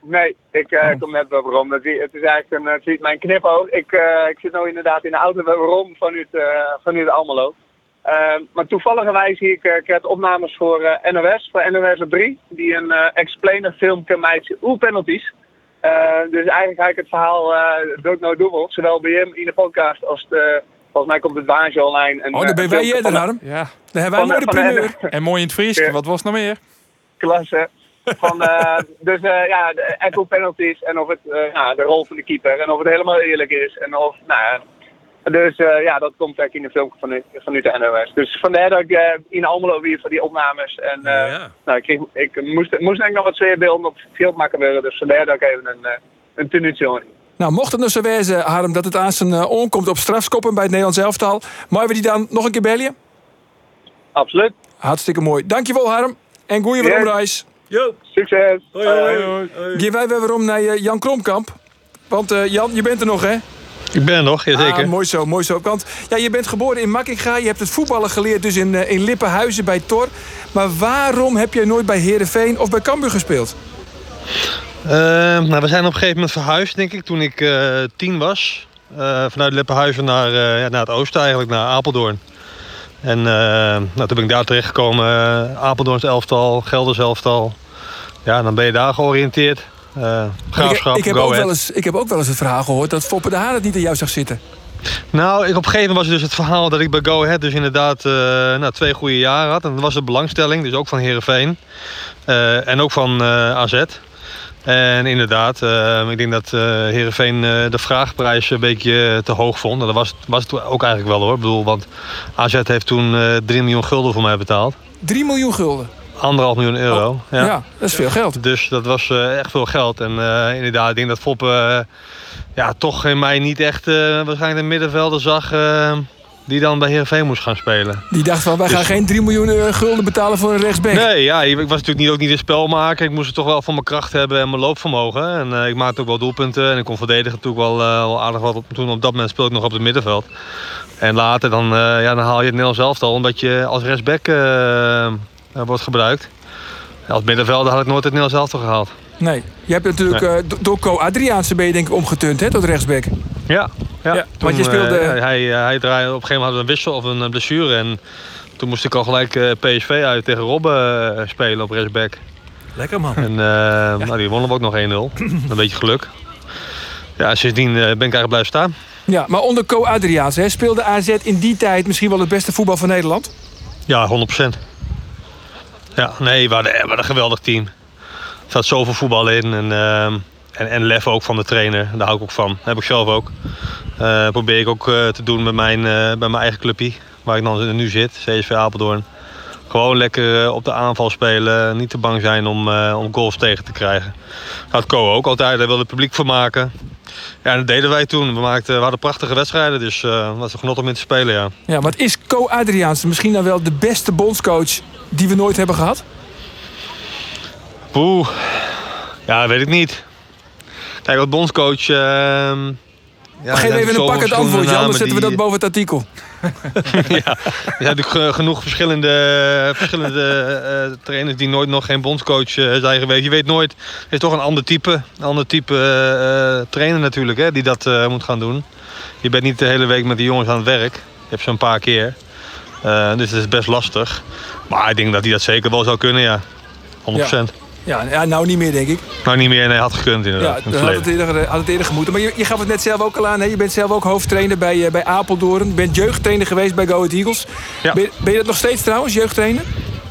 Nee, ik Oh. kom net wel waarom. Het is eigenlijk een, het is mijn knipoog. Ik, eh, ik zit nu inderdaad in de auto waarom vanuit, uh, vanuit Almelo. Uh, maar toevalligerwijs zie ik, uh, ik heb opnames voor uh, NOS, voor NOS op 3, die een uh, explainer filmpje maakt hoe penalties. Uh, dus eigenlijk ga ik het verhaal uh, dood no dubbel, zowel bij hem in de podcast als de, volgens mij komt het Waage online. En, Oh, dan ben wij een eerder, Harm. Ja, Dan hebben wij mooi de de- primeur. en mooi in het Fries. Ja. Wat was nog meer? klasse. Van, eh, dus eh, ja, de echo penalties en of het eh, nou, de rol van de keeper en of het helemaal eerlijk is. En of, nou ja. Dus eh, ja, dat komt eigenlijk in de film van, nu- van nu de NOS. Dus vandaar dat ik eh, in Almelo weer voor die opnames. En eh, Ja. nou, ik, kreeg, ik moest, moest eigenlijk nog wat sfeerbeelden op het veld maken worden. Dus vandaar dat ik even een, eh, een tenuutje hoor. Nou, mocht het nou zo wezen, Harm, dat het aan zijn uh, onkomt op strafskoppen bij het Nederlands elftal, mogen we die dan nog een keer bellen? Absoluut. Hartstikke mooi. Dankjewel, Harm. En goeie Ja. weeromreis. Yo. Succes. Hoi, hoi, hoi. Gaan wij weer om naar eh, Jan Kromkamp. Want eh, Jan, je bent er nog, hè? Ik ben er nog, jazeker. Ah, mooi zo, mooi zo. Want ja, je bent geboren in Makkinga. Je hebt het voetballen geleerd dus in, eh, in Lippenhuizen bij Tor. Maar waarom heb jij nooit bij Herenveen of bij Cambuur gespeeld? Uh, nou, we zijn op een gegeven moment verhuisd, denk ik, toen ik uh, tien was. Uh, vanuit Lippenhuizen naar, ja, naar het oosten eigenlijk, naar Apeldoorn. En nou, toen ben ik daar terechtgekomen. Apeldoorns elftal, Gelders elftal. Ja, dan ben je daar georiënteerd. Uh, graafschap, ik, ik, heb ook wel eens, ik heb ook wel eens het verhaal gehoord dat Foppe de Haan het niet aan jou zag zitten. Nou, ik, op een gegeven moment was het dus het verhaal dat ik bij Go Ahead dus inderdaad uh, nou, twee goede jaren had. En dat was de belangstelling, dus ook van Herenveen uh, en ook van uh, AZ. En inderdaad, ik denk dat Heerenveen uh, de vraagprijs een beetje te hoog vond. En dat was, was het ook eigenlijk wel hoor. Ik bedoel, want AZ heeft toen uh, 3 miljoen gulden voor mij betaald. 3 miljoen gulden? Anderhalf miljoen euro. Oh, ja. ja. dat is veel geld. Dus dat was uh, echt veel geld. En uh, inderdaad, ik denk dat Foppe uh, ja, toch in mij niet echt waarschijnlijk de middenvelder zag die dan bij Heerenveen moest gaan spelen. Die dacht van, wij gaan dus... geen 3 miljoen gulden betalen voor een rechtsback. Nee, ja, ik was natuurlijk niet, ook niet een spelmaker. Ik moest het toch wel van mijn kracht hebben en mijn loopvermogen. En ik maakte ook wel doelpunten en ik kon verdedigen natuurlijk wel, wel aardig wat. Op, toen op dat moment speelde ik nog op het middenveld. En later dan, ja, dan haal je het Nederlands elftal omdat je als rechtsback wordt gebruikt. Als middenvelder had ik nooit het Nederlands elftal gehaald. Nee, je hebt natuurlijk nee. door Co Adriaanse ben je denk ik omgeturnd hè, tot rechtsback. Ja, ja. ja toen, want je speelde... Uh, hij, hij draaide op een gegeven moment een wissel of een blessure. En toen moest ik al gelijk uh, PSV uit tegen Robben uh, spelen op rechtsback. Lekker man. En ja. nou, die wonnen we ook nog 1-0. <clears throat> een beetje geluk. Ja, sindsdien ben ik eigenlijk blijven staan. Ja, maar onder Co Adriaans hè, speelde AZ in die tijd misschien wel het beste voetbal van Nederland? Ja, 100%. Ja, nee, we hadden, een geweldig team. Er zat zoveel voetbal in. En, uh, en, en lef ook van de trainer. Daar hou ik ook van. Heb ik zelf ook. Uh, probeer ik ook uh, te doen met mijn, uh, bij mijn eigen clubje. Waar ik dan nu zit. CSV Apeldoorn. Gewoon lekker op de aanval spelen. Niet te bang zijn om, om goals tegen te krijgen. Dat had Co ook altijd. Daar wilde het publiek voor maken. Ja, dat deden wij toen. We, maakten, we hadden prachtige wedstrijden. Dus het was een genot om in te spelen, ja. Ja, wat is Co Adriaans misschien dan wel de beste bondscoach die we nooit hebben gehad? Oeh, ja, weet ik niet. Kijk, als bondscoach. Ja, Geef even een pakkend antwoord, Jan, dan zetten we dat boven het artikel. <laughs> ja, er zijn natuurlijk genoeg verschillende, verschillende uh, trainers die nooit nog geen bondscoach uh, zijn geweest. Je weet nooit, het is toch een ander type, een ander type uh, trainer natuurlijk, hè, die dat moet gaan doen. Je bent niet de hele week met die jongens aan het werk. Je hebt ze een paar keer. dus het is best lastig. Maar ik denk dat hij dat zeker wel zou kunnen, ja. 100%. Ja. Ja, ja, nou niet meer, denk ik. Nou, niet meer. Nee, had gekund inderdaad. Ja, had het, eerder, had het eerder gemoeten. Maar je, je gaf het net zelf ook al aan. Hè? Je bent zelf ook hoofdtrainer bij, uh, bij Apeldoorn. Je bent jeugdtrainer geweest bij Go Ahead Eagles. Ja. Ben, ben, je dat nog steeds trouwens, jeugdtrainer?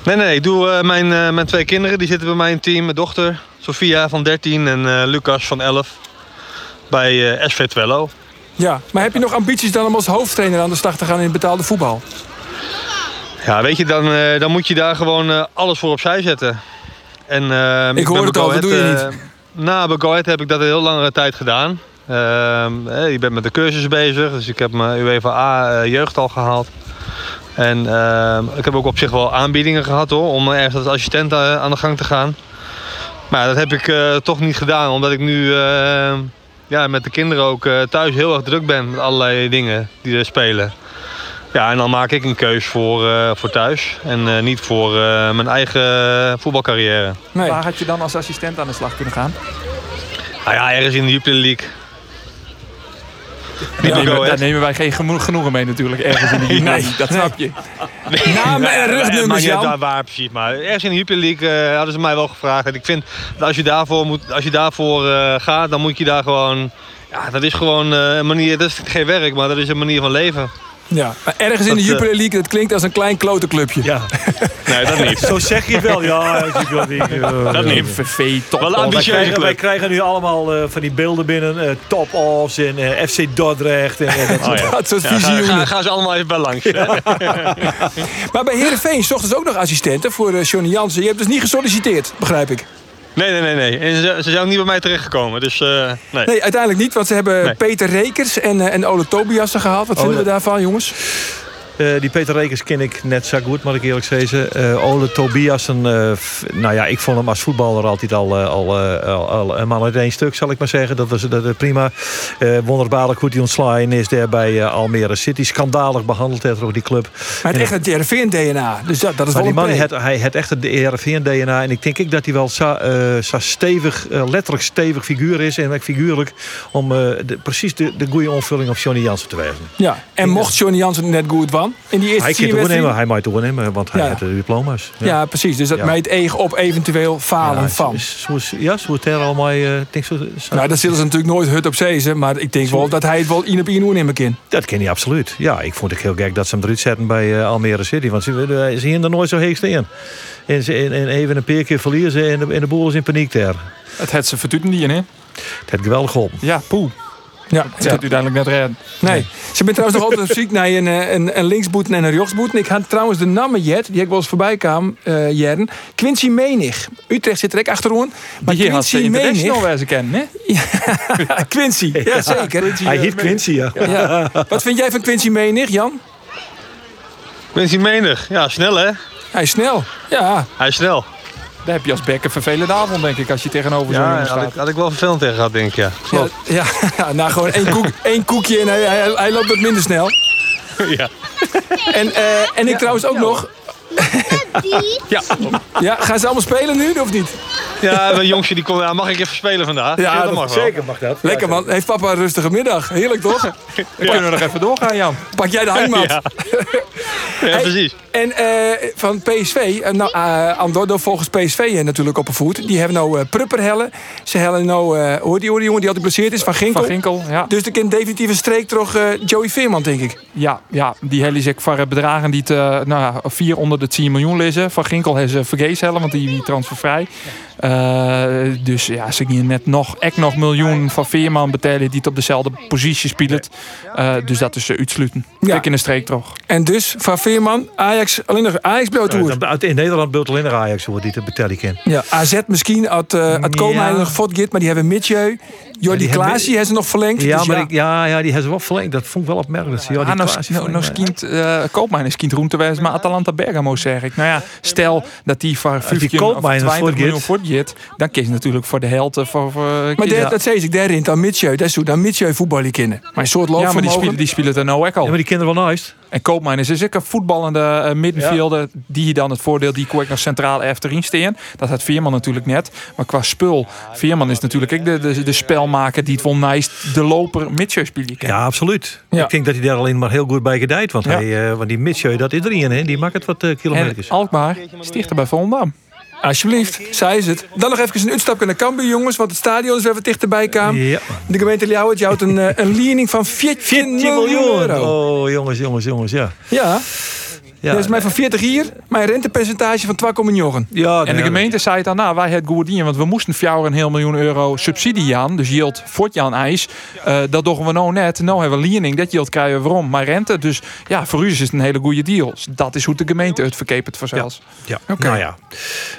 Nee, nee. Ik doe uh, mijn, uh, mijn twee kinderen. Die zitten bij mij in het team. Mijn dochter, Sofia van 13 en Lucas van 11. Bij SV Twello. Ja, maar heb je nog ambities dan om als hoofdtrainer aan de slag te gaan in het betaalde voetbal? Ja, weet je, dan, dan moet je daar gewoon alles voor opzij zetten. En, uh, ik hoor het al, dat doe je niet. Uh, nou, bij heb ik dat een heel langere tijd gedaan. Uh, je bent met de cursus bezig, dus ik heb mijn UEFA A jeugd al gehaald. En ik heb ook op zich wel aanbiedingen gehad hoor, om ergens als assistent aan de gang te gaan. Maar dat heb ik toch niet gedaan, omdat ik nu ja, met de kinderen ook thuis heel erg druk ben met allerlei dingen die er spelen. Ja, en dan maak ik een keus voor, uh, voor thuis en uh, niet voor uh, mijn eigen voetbalcarrière. Nee. Waar had je dan als assistent aan de slag kunnen gaan? Nou ja, ergens in de Jupiler League. Daar nemen, daar nemen wij geen genoegen mee natuurlijk, ergens in de <laughs> Jupiler League, dat snap je. Nee. Namen en rugnummers, Jan. Waar, waar precies, maar ergens in de Jupiler League hadden ze mij wel gevraagd. En ik vind dat als je daarvoor, moet, als je daarvoor gaat, dan moet je daar gewoon... Ja, dat is gewoon een manier, dat is geen werk, maar dat is een manier van leven. Ja, maar ergens in de Jupiler eh, League, dat klinkt als een klein klote clubje. Ja. Nee, dat niet. Zo zeg je het wel. Ja, niet. dat niet. VV, top Wel ambitieuze wij, wij krijgen nu allemaal uh, van die beelden binnen. Uh, top-offs en uh, FC Dordrecht. En, dat, oh, ja. dat soort ja, visioenen. Gaan ga ze allemaal even bij langs. Ja. <laughs> maar bij Heerenveen zochten ze ook nog assistenten voor uh, Johnny Jansen. Je hebt dus niet gesolliciteerd, begrijp ik. Nee, nee, nee. nee. En ze, ze zijn ook niet bij mij terechtgekomen. Dus, uh, nee. nee, uiteindelijk niet. Want ze hebben nee. Peter Rekers en, uh, en Ole Tobiasen gehaald. Wat oh, vinden we daarvan, jongens? Uh, die Peter Rekers ken ik net zo goed, moet ik eerlijk zeggen. Uh, Ole Tobiasen, uh, nou ja, ik vond hem als voetballer altijd al, al, al, al een man uit één stuk, zal ik maar zeggen. Dat was dat, prima. wonderbaarlijk goed die ontslaan is daar bij Almere City. Schandalig behandeld heeft ook die club. Maar het echt het RVN-DNA, dus dat, dat is wel die man, het, hij het echt het RVN-DNA. En ik denk ik dat hij wel zo, zo stevig, letterlijk stevig figuur is. En figuurlijk om de, precies de, de goede onvulling op Johnny Jansen te wijzen. Ja, en mocht Johnny Jansen net goed was, in die eerste hij kan doornemen, hij mag doornemen, want hij ja. heeft de diploma's. Ja, ja precies. Dus dat ja. meet eeg op eventueel falen van. ja, zo het er allemaal. Zo. Nou, dat zullen ze natuurlijk nooit hut op zezen, maar ik denk wel dat hij het wel in op in nemen kan. Dat ken hij absoluut. Ja, ik vond het heel gek dat ze hem eruit zetten bij uh, Almere City, want ze, ze hier er nooit zo heeg in. En, ze, en, en even een paar keer verliezen ze en de, en de boel is in paniek daar. Het had ze vertuten niet in, hè? Het had geweldig geholpen. Ja, poeh. Ja, het gaat uiteindelijk net redden. Nee. Ze bent trouwens nog altijd op zoek naar een, een, een linksboet en een rechtsboet. Ik had trouwens de namen jet, die ik wel eens voorbij kwam, uh, Jern. Quincy Menig. Utrecht zit er ook achterom. Maar die Quincy had Menig. waar ze kennen, hè? ja, <laughs> Quincy, ja, zeker. Quincy, Hij heet Quincy, ja. ja. Wat vind jij van Quincy Menig, Jan? Quincy Menig, ja, snel hè? Hij is snel, ja. Hij is snel. Daar heb je als bek een vervelende avond, denk ik, als je tegenover zo'n ja, staat. Had ik, had ik wel vervelend tegen gehad, denk ik, ja. Ja, ja, ja, <laughs> nou gewoon één, koek, <laughs> één koekje en hij, hij, hij, loopt wat minder snel. <laughs> Ja. En, uh, en ik trouwens ook nog... ja. ja, gaan ze allemaal spelen nu, of niet? <laughs> Ja, mijn jongetje die komt. Ja, mag ik even spelen vandaag? Ja, ja dat mag zeker mag dat. Lekker man. Heeft papa een rustige middag. Heerlijk toch? Dan kunnen we nog even doorgaan, Jan. Pak jij de hangmat. Ja, <laughs> ja precies. En uh, van PSV, uh, nou, uh, Andordo volgens PSV natuurlijk op een voet. Die hebben nou uh, Prupperhellen. Ze hebben nou, hoor die, hoor die jongen die altijd geblesseerd is, van Ginkel. Van Ginkel, ja. Dus er kan definitief een streek terug Joey Veerman, denk ik. Ja, ja die hellen zich voor bedragen die te, nou, vier onder de 10 miljoen lezen. Van Ginkel hebben ze vergees hellen, want die, die transfervrij. Dus ja, ze gaan net nog, echt nog miljoen van Veerman betalen die het op dezelfde positie speelt. dus dat is uitsluiten. Ja. Kijk in de streek toch. En dus van Veerman, Ajax, alleen nog Ajax beeld In Nederland beeld alleen nog Ajax wordt die te betalen kan. Ja, AZ misschien, had uh, het komen nog Fotgit, maar die hebben Mitjeu. Jordi ja, Klaas, die hebben ze nog verlengd. Ja, dus maar ja. Ik, ja, ja, die hebben ze wel verlengd. Dat vond ik wel opmerkelijk. Ja, ah, nou, nou, nou skient, uh, Koopmijn is kind roemtewijs, maar Atalanta Bergamo zeg ik. Nou ja, stel dat die voor 15 of 20 miljoen Dan kies je natuurlijk voor de helft. Voor, voor, maar de, dat zei ik daarin, dan Mitjeu, dat is zo, dan Mitjeu voetballen kennen. Maar een soort loop Ja, maar die spelen, die spelen er nou ook al. Ja, maar die kinderen wel nice. En Koopmijn is ook een voetballende uh, middenvelder ja. die dan het voordeel die ik nog centraal achterin staan. Dat had Veerman natuurlijk net. Maar qua spul, Veerman is natuurlijk ook de, de, de spelmaker die het wel nice de loper Mitchell spelen kan. Ja, absoluut. Ja. Ik denk dat hij daar alleen maar heel goed bij gedijt. Want, ja. hij, uh, want die Mitchell, dat is erin, hè? die maakt het wat uh, kilometers. En Alkmaar stichter bij Volendam. Alsjeblieft, zij is het. Dan nog even een uitstapje naar Cambuur, jongens. Want het stadion is even dichterbij kwam. Ja. De gemeente Ljouwert houdt een, een lening van 14 miljoen euro. Oh, jongens, jongens, jongens, ja. Ja. Ja, dat is mij van 40 hier, mijn rentepercentage van 2,9. Ja, En de nee, gemeente zei het dan, nou, wij het goed in, want we moesten voor een heel miljoen euro subsidie aan, dus yield voor Jan IJs. Eh, dat doen we nou net. Nou hebben we lening, dat yield krijgen we waarom, maar rente. Dus ja, voor u is het een hele goede deal. Dat is hoe de gemeente het verkepert voor zelfs. Ja, nou ja.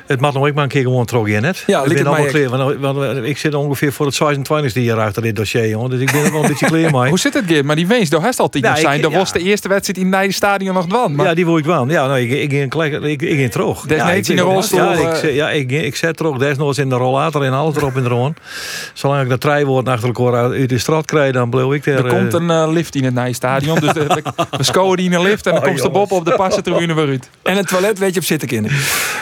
Het mag nog ik maar een keer gewoon terug in net. Ja, ik ben het allemaal klaar. Want, want ik zit ongeveer voor het 26e jaar achter dit dossier, jongen. Dus ik ben er wel een beetje klaar <laughs> mee. Hoe zit het, Geert? Maar die wees, daar heeft altijd Ja, nog zijn. ik- Dat ja. was de eerste wedstrijd in het stadion nog dwan. Maar Ja, die ik wel. Ja, nou, ik, ik, ik, ik, ik, ik ging terug. Des ja, net ik in de rolstoel, Ja, ik, eh. zet- ja, ik, ik zet terug. Desnoods in de rollator en alles erop en eraan. Zolang ik dat drie woorden achter elkaar uit de straat krijg, dan blijf ik er. er komt eh, een eh, lift in het stadion. Dus de- we- we scoren die in een lift en dan Oh, komt de Bob op de passentribune weer uit. En een toilet weet je op zitten kinderen.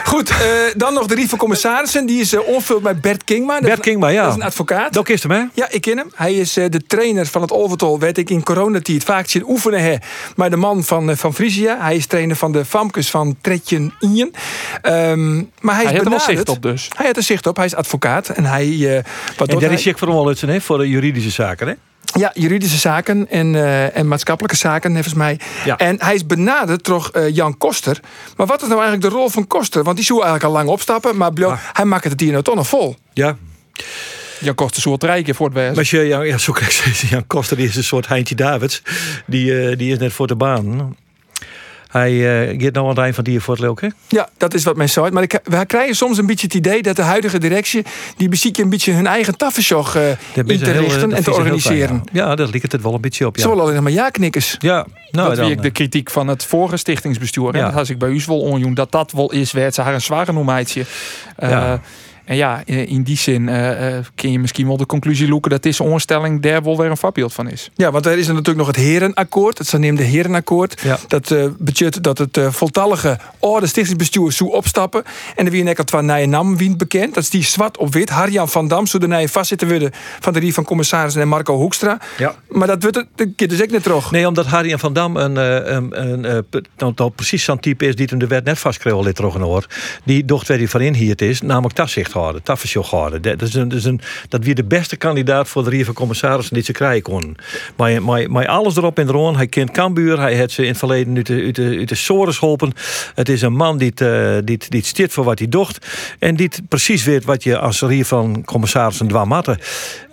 Goed, eh, dan nog de Rief van Commissarissen. Die is uh, onvuld bij Bert Kingma. Dat Bert Kingma, ja. Dat is een advocaat. Dat is hem, hè? Ja, ik ken hem. Hij is de trainer van het Olvertol. Weet ik in coronatijd vaak zit oefenen. Hè. Maar de man van, van Frisia. Hij is trainer van de Famkes van Tretjen Ien. Ehm, maar hij is Hij heeft er benaderd. zicht op dus. Hij heeft er zicht op. Hij is advocaat. En hij... eh wat En daar is Jack van Walletsen, hè? Voor de juridische zaken, hè? Ja, juridische zaken en, eh, en maatschappelijke zaken, volgens mij. Ja. En hij is benaderd door eh, Jan Koster. Maar wat is nou eigenlijk de rol van Koster? Want die zou eigenlijk al lang opstappen, maar Ah. hij maakt het hier nou toch nog vol. Ja. Jan kost een soort rijken voor het West. Maar als je, ja, ja, zo krijg ik steeds. <laughs> Jan Koster die is een soort Heintje Davids. Die, eh, die is net voor de baan. Hij uh, gaat nou aan het eind van die voor het leuk, hè? Ja, dat is wat men zei. Maar ik, we krijgen soms een beetje het idee dat de huidige directie... die beziek een beetje hun eigen taffensjog eh Dat in te heel, richten en te organiseren. fijn, ja. ja, dat ligt het wel een beetje op, ja. Ze willen alleen maar ja-knikkers. Ja, nou, dat dan, wie ik de kritiek van het vorige stichtingsbestuur. Ja. En dat had ik bij u wel onjoen. Dat dat wel is, werd ze haar een zware noemheidje. Uh, Ja. En ja, in die zin uh, uh, kun je misschien wel de conclusie loeken dat deze onstelling daar wel weer een voorbeeld van is. Ja, want er is er natuurlijk nog het Herenakkoord, het zogenaamde Herenakkoord. Ja. Dat uh, betekent dat het uh, voltallige orde stichtingsbestuur zou opstappen. En er wie net al twee nieuwe namen wien bekend. Dat is die zwart op wit. Harjan van Dam zou de vastzitten worden van de Rie van Commissarissen en Marco Hoekstra. Ja. Maar dat wordt het keer dus ook net terug. Nee, omdat Harry van Dam een, een, een, een, nou, precies zo'n type is die hem de wet net vastkreeg dit terug hoor. Die docht waar hij van in hier is, namelijk taszicht houden. Dat is een, dat is een, dat wie de beste kandidaat voor de Rie van Commissarissen die ze krijgen kon. Maar, alles erop en eraan. Hij kent Cambuur, hij heeft ze in het verleden uit de, uit de, geholpen. Het is een man die, uh, die, die stiert voor wat hij docht. En die precies weet wat je als Rie van Commissarissen dwam matten.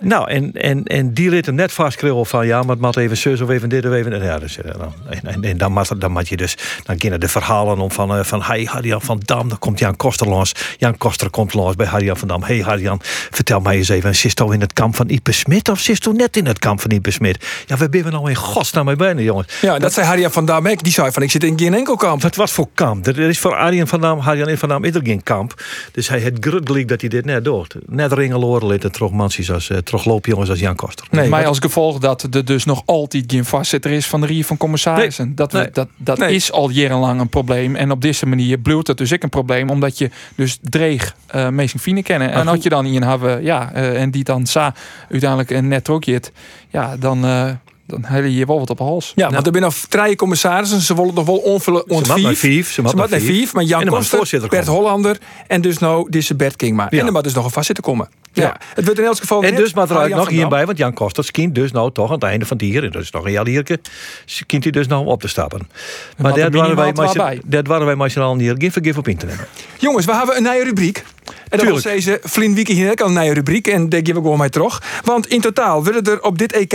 Nou, en, en, en die liet hem net vastkrijgen van ja, maar het mat even zus of even dit of even ja, dus, en, en, en dan, mat, dan mat je dus dan kennen de verhalen om van, uh, van hey Harjan van Dam, dan komt Jan Koster langs. Jan Koster komt langs bij Harjan van Dam. Hey Harjan, vertel mij eens even, zit in het kamp van Ipe Smit of zit net in het kamp van Ipe Smit? Ja, waar ben we nou in godsnaam mee bijna, jongens? Ja, dat, dat zei Harjan van Dam ook. Die zei van, ik zit in geen enkel kamp. Wat wat voor kamp? Er is voor Arjen van Dam, Harjan van Dam is er geen kamp. Dus hij het gruttelijk dat hij dit net doet. Net ringeloren en terug mansies als, uh, terug loopjongens als Jan Koster. Nee, maar als gevolg dat er dus nog altijd geen vastzitter is van de Rie van Commissarissen. Nee, dat we, nee, dat, dat nee. is al jarenlang een probleem. En op deze manier bloeit het dus ook een probleem. Omdat je dus dreig uh, meestal fine kennen. En als je dan in hebben, ja, uh, en die dan sa uiteindelijk een net ook je ja, dan... Uh, dan heb je wel wat op hals. Ja, want er zijn nog drie commissarissen. Ze willen nog wel onvullen. Ze vijf. Ze mag naar vijf. Maar Jan Koster, Bert Hollander en dus nou deze Bert Kingma. Ja. En er moet dus nog een vastzitten komen. Ja. Het wordt in elk geval En dus maar eruit nog hierbij, want Jan Koster skint dus nou toch aan het einde van het jaar, dus nog een jaar hierke, skint hij dus nou op te stappen. Maar daar waren wij maar dat waren wij maar al niet geen vergif op internet. Jongens, we hebben een nieuwe rubriek. En dat was deze Vlien Wieke hier ook al een nieuwe rubriek. En daar geef ik gewoon mij terug. Want in totaal willen er op dit EK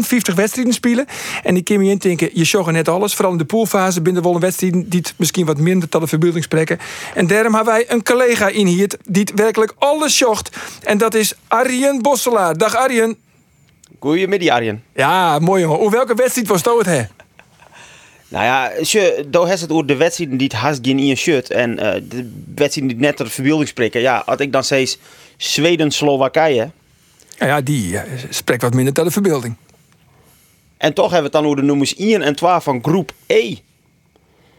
50 wedstrijden spelen. En ik kan me indenken, je sjoggen net alles. Vooral in de poolfase binnen wel een wedstrijden die het misschien wat minder tot de verbeelding spreken. En daarom hebben wij een collega in hier die het werkelijk alles sjocht. En dat is Arjen Bosselaar. Dag Arjen. Goedemiddag Arjen. Ja, mooi jongen. Hoe welke wedstrijd was dat het, hè? Nou ja, daar heeft het over de wedstrijden die het haast geen in je shirt. En uh, de wedstrijden die net de verbeelding spreken. Ja, had ik dan steeds Zweden-Slowakije. Ja, ja, die uh, spreekt wat minder de verbeelding. En toch hebben we het dan over de nummers 1 en 2 van groep E.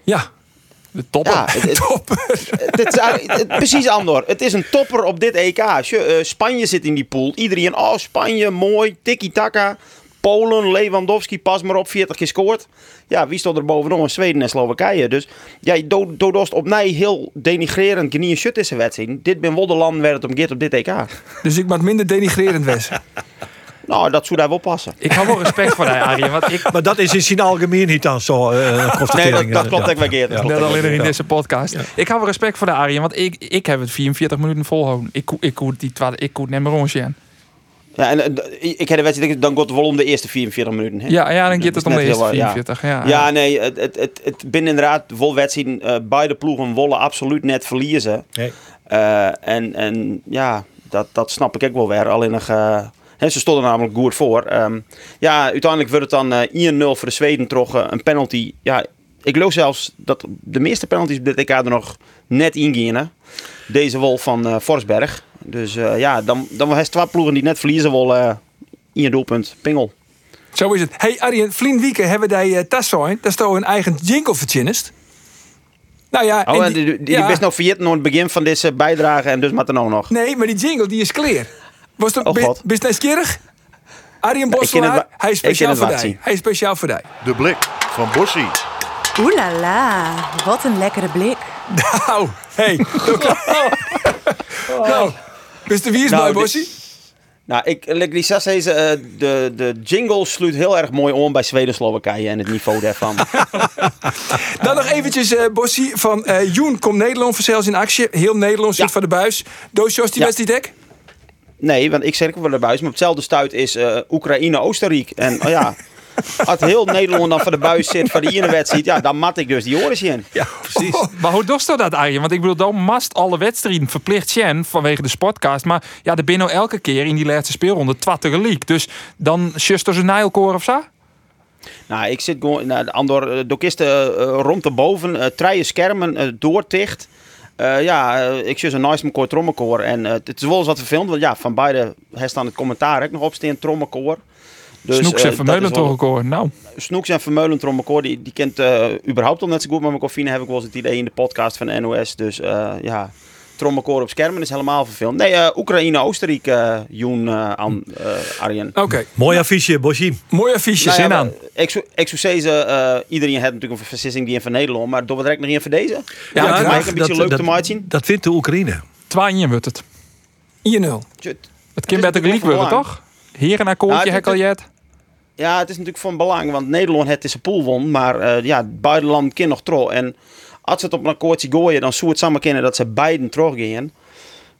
Ja, de topper. Ja, <laughs> het, topper. Het, is, het, precies Andor. Het is een topper op dit EK. Uh, Spanje zit in die pool. Iedereen, oh Spanje, mooi, tiki-taka. Polen, Lewandowski, pas maar op, 40 keer scoort. Ja, wie stond er bovenop? Zweden en Slowakije. Dus ja, Dodost op mij heel denigrerend genie shut is wedstrijd. Dit ben wel de land waar het om gaat op dit EK. Dus ik moet minder denigrerend wezen. <laughs> Nou, dat zou daar wel passen. Ik hou wel respect voor die, Arjen. Want ik, Maar dat is in zijn algemeen niet dan zo eh, Nee, dat, dat klopt ik wel keer. Dat klopt net alleen in deze podcast. Ik hou wel respect voor de Arjen, want ik, ik heb het 44 minuten volhouden. Ik, koe- ik koe die ik koe het net maar rondje. Ja, en eh, ik heb de wedstrijd, dan gaat het wel om de eerste 44 minuten. Hè? Ja, ja, dan gaat Dat het is om de eerste heel, ja. 44. Ja, Ja, nee, het, het, het, het binnen inderdaad vol wedstrijden. eh, beide ploegen willen absoluut net verliezen. Nee. Eh, en, en ja, dat, dat snap ik ook wel weer. Alleen nog, eh, hè, ze stonden namelijk goed voor. Ehm, ja, uiteindelijk wordt het dan eh 1-0 voor de Zweden toch een penalty. Ja, ik geloof zelfs dat de meeste penalties op dit EK er nog net in gaan. Deze wol van eh Forsberg. Dus eh, ja, dan, dan was het twee ploegen die net verliezen willen. in je doelpunt, pingel. Zo is het. Hey Arjen, Vlien Wieken hebben die uh, Tassoin. Dat is toch een eigen jingle verzinnest. Nou ja, Oh, en die- die, die, ja. best nog aan het begin van deze bijdrage en dus maar dan ook nog. Nee, maar die jingle die is clear. Was het Oh, God. nieuwsgierig? Arjen Bosselaar, hij is speciaal voor zien. Hij is speciaal voor die. De blik van Bossie. Oeh la la, wat een lekkere blik. <laughs> Nou, hey. <laughs> nou, Mr. Wie is Nou, mooi, Bossie? Nou, ik, like die zes eh, de, de jingle sluit heel erg mooi om bij Zweden-Slowakije en het niveau daarvan. <laughs> Dan nog eventjes, eh Bossie, van eh Joen komt Nederland vanzelfs in actie. Heel Nederland zit Ja. voor de buis. Doos Jos die Ja. wedstrijd dek? nee, want ik zeg ook wel de buis, maar op hetzelfde stuit is eh, Oekraïne-Oostenrijk. En oh ja, <laughs> als heel Nederland dan voor de buis zit voor de ene wedstrijd, ja, dan mat ik dus die oren in. Ja, precies. Maar hoe doet dat, Arjen? Want ik bedoel, dan mast alle wedstrijden verplicht zijn vanwege de sportcast. Maar ja, er binnen elke keer in die laatste speelronde twat tegelijk. Dus dan als een nijlkoor of zo? Nou, ik zit gewoon, nou, Andor, uh, dokisten uh, rond de boven, uh, treien schermen, uh, doorticht. Uh, ja, uh, ik zie een nice koor trommelkoor. En uh, het is wel eens wat verfilmd, want ja, van beide heeft dan het commentaar ook nog op staan, trommelkoor. Dus, Snoeks en Vermeulen trommelkoor, nou. Snoeks en Vermeulen trommelkoor, die, die kent uh, überhaupt al net zo goed met mijn koffie, heb ik wel eens het idee in de podcast van NOS. Dus uh, ja, trommelkoor op schermen is helemaal verfilmd. Nee, uh, Oekraïne, Oostenrijk, uh, Joen, uh, aan, uh, Arjen. Oké. Okay. Mooi affiche, Bosie. Mooi affiche, nou, zin ja, aan. Ik zou, ik zou zeggen, uh, iedereen heeft natuurlijk een vergissing die in van Nederland, maar doen we direct nog een voor deze? Ja, ja ja dat is een beetje leuk dat, te maken. Dat vindt de Oekraïne. 2 wordt het. 1-0. Het kan beter gelijk worden, toch? Hier een akkoordje, Nou, hekkeljet. Ja, het is natuurlijk van belang, want Nederland het is een pool won, maar uh, ja, beide landen kunnen nog tro. En als ze het op een akkoordje gooien, dan zou het samen kennen dat ze beiden teruggaan.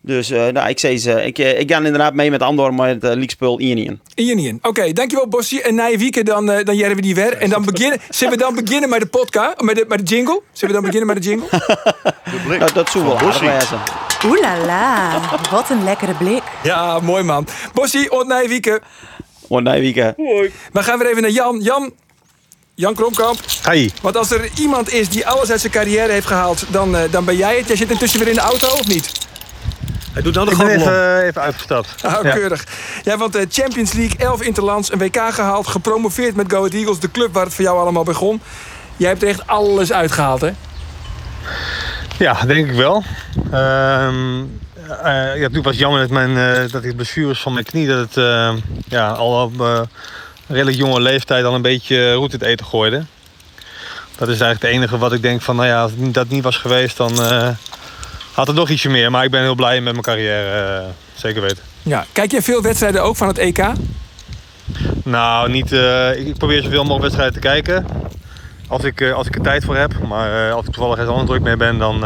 Dus uh, nou, ik zei ze, ik, ik ga inderdaad mee met Andor met uh, Leakspul Ian. Ian. Oké, okay, dankjewel Bossie. En na je weekend dan, uh, dan jaren we die weer. En dan beginnen, zullen we dan beginnen met de podcast, met de, met de jingle? Zullen we dan beginnen met de jingle? De <laughs> blik nou, dat aardig wezen. Oeh la la, wat een lekkere blik. Ja, mooi man. Bossie, ont na je weekend. Je weekend. Hoi. We gaan weer even naar Jan. Jan, Jan Kromkamp. Hey. Want als er iemand is die alles uit zijn carrière heeft gehaald, dan, uh, dan ben jij het. Jij zit intussen weer in de auto, of niet? Hij doet dan de ik ben even, even uitgestapt. Oh, ja. keurig. Ja, want de Champions League, 11 interlands, een WK gehaald, gepromoveerd met Go Ahead Eagles, de club waar het voor jou allemaal begon. Jij hebt er echt alles uitgehaald, hè? Ja, denk ik wel. Um, ja, natuurlijk was het jammer dat, mijn, uh, dat ik blessures van mijn knie, dat het uh, ja, al op redelijk jonge leeftijd al een beetje roet in het eten gooide. Dat is eigenlijk het enige wat ik denk van, nou ja, als dat niet was geweest, dan had het nog ietsje meer. Maar ik ben heel blij met mijn carrière, zeker weten. Ja, kijk je veel wedstrijden ook van het EK? Nou, niet, uh, ik probeer zoveel mogelijk wedstrijden te kijken. Als ik, uh, als ik er tijd voor heb. Maar uh, als ik toevallig ergens anders druk mee ben, dan,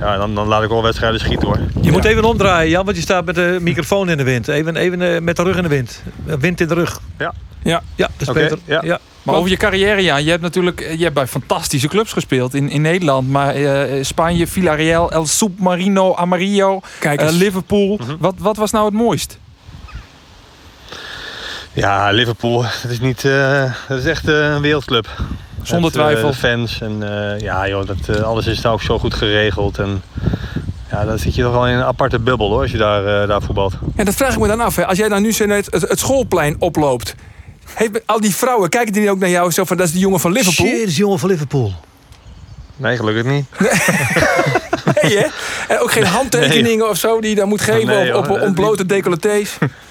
ja, dan, dan laat ik wel wedstrijden schieten hoor. Je ja. moet even omdraaien, Jan, want je staat met de microfoon in de wind. Even, even met de rug in de wind. Wind in de rug. Ja. Ja, ja dat is okay, beter. Ja. ja. Maar over je carrière, ja. Je hebt natuurlijk je hebt bij fantastische clubs gespeeld in, in Nederland. Maar uh, Spanje, Villarreal, El Submarino, Amarillo, uh, Liverpool. Mm -hmm. wat, wat was nou het mooist? Ja, Liverpool. Dat is, niet, uh, dat is echt een wereldclub. Zonder Met, twijfel. fans en ja, joh, dat, alles is daar ook zo goed geregeld. En, ja, dan zit je toch wel in een aparte bubbel hoor, als je daar, daar voetbalt. Ja, dat vraag ik me dan af. Hè. Als jij dan nu zo net het, het schoolplein oploopt. Heeft, al die vrouwen, kijken die ook naar jou zo van, dat is die jongen van Liverpool? Shit, dat is die jongen van Liverpool. Nee, gelukkig niet. Nee, <laughs> nee hè? En ook geen handtekeningen nee. of zo die je dan moet geven nee, op, op ontblote decolletés? <laughs>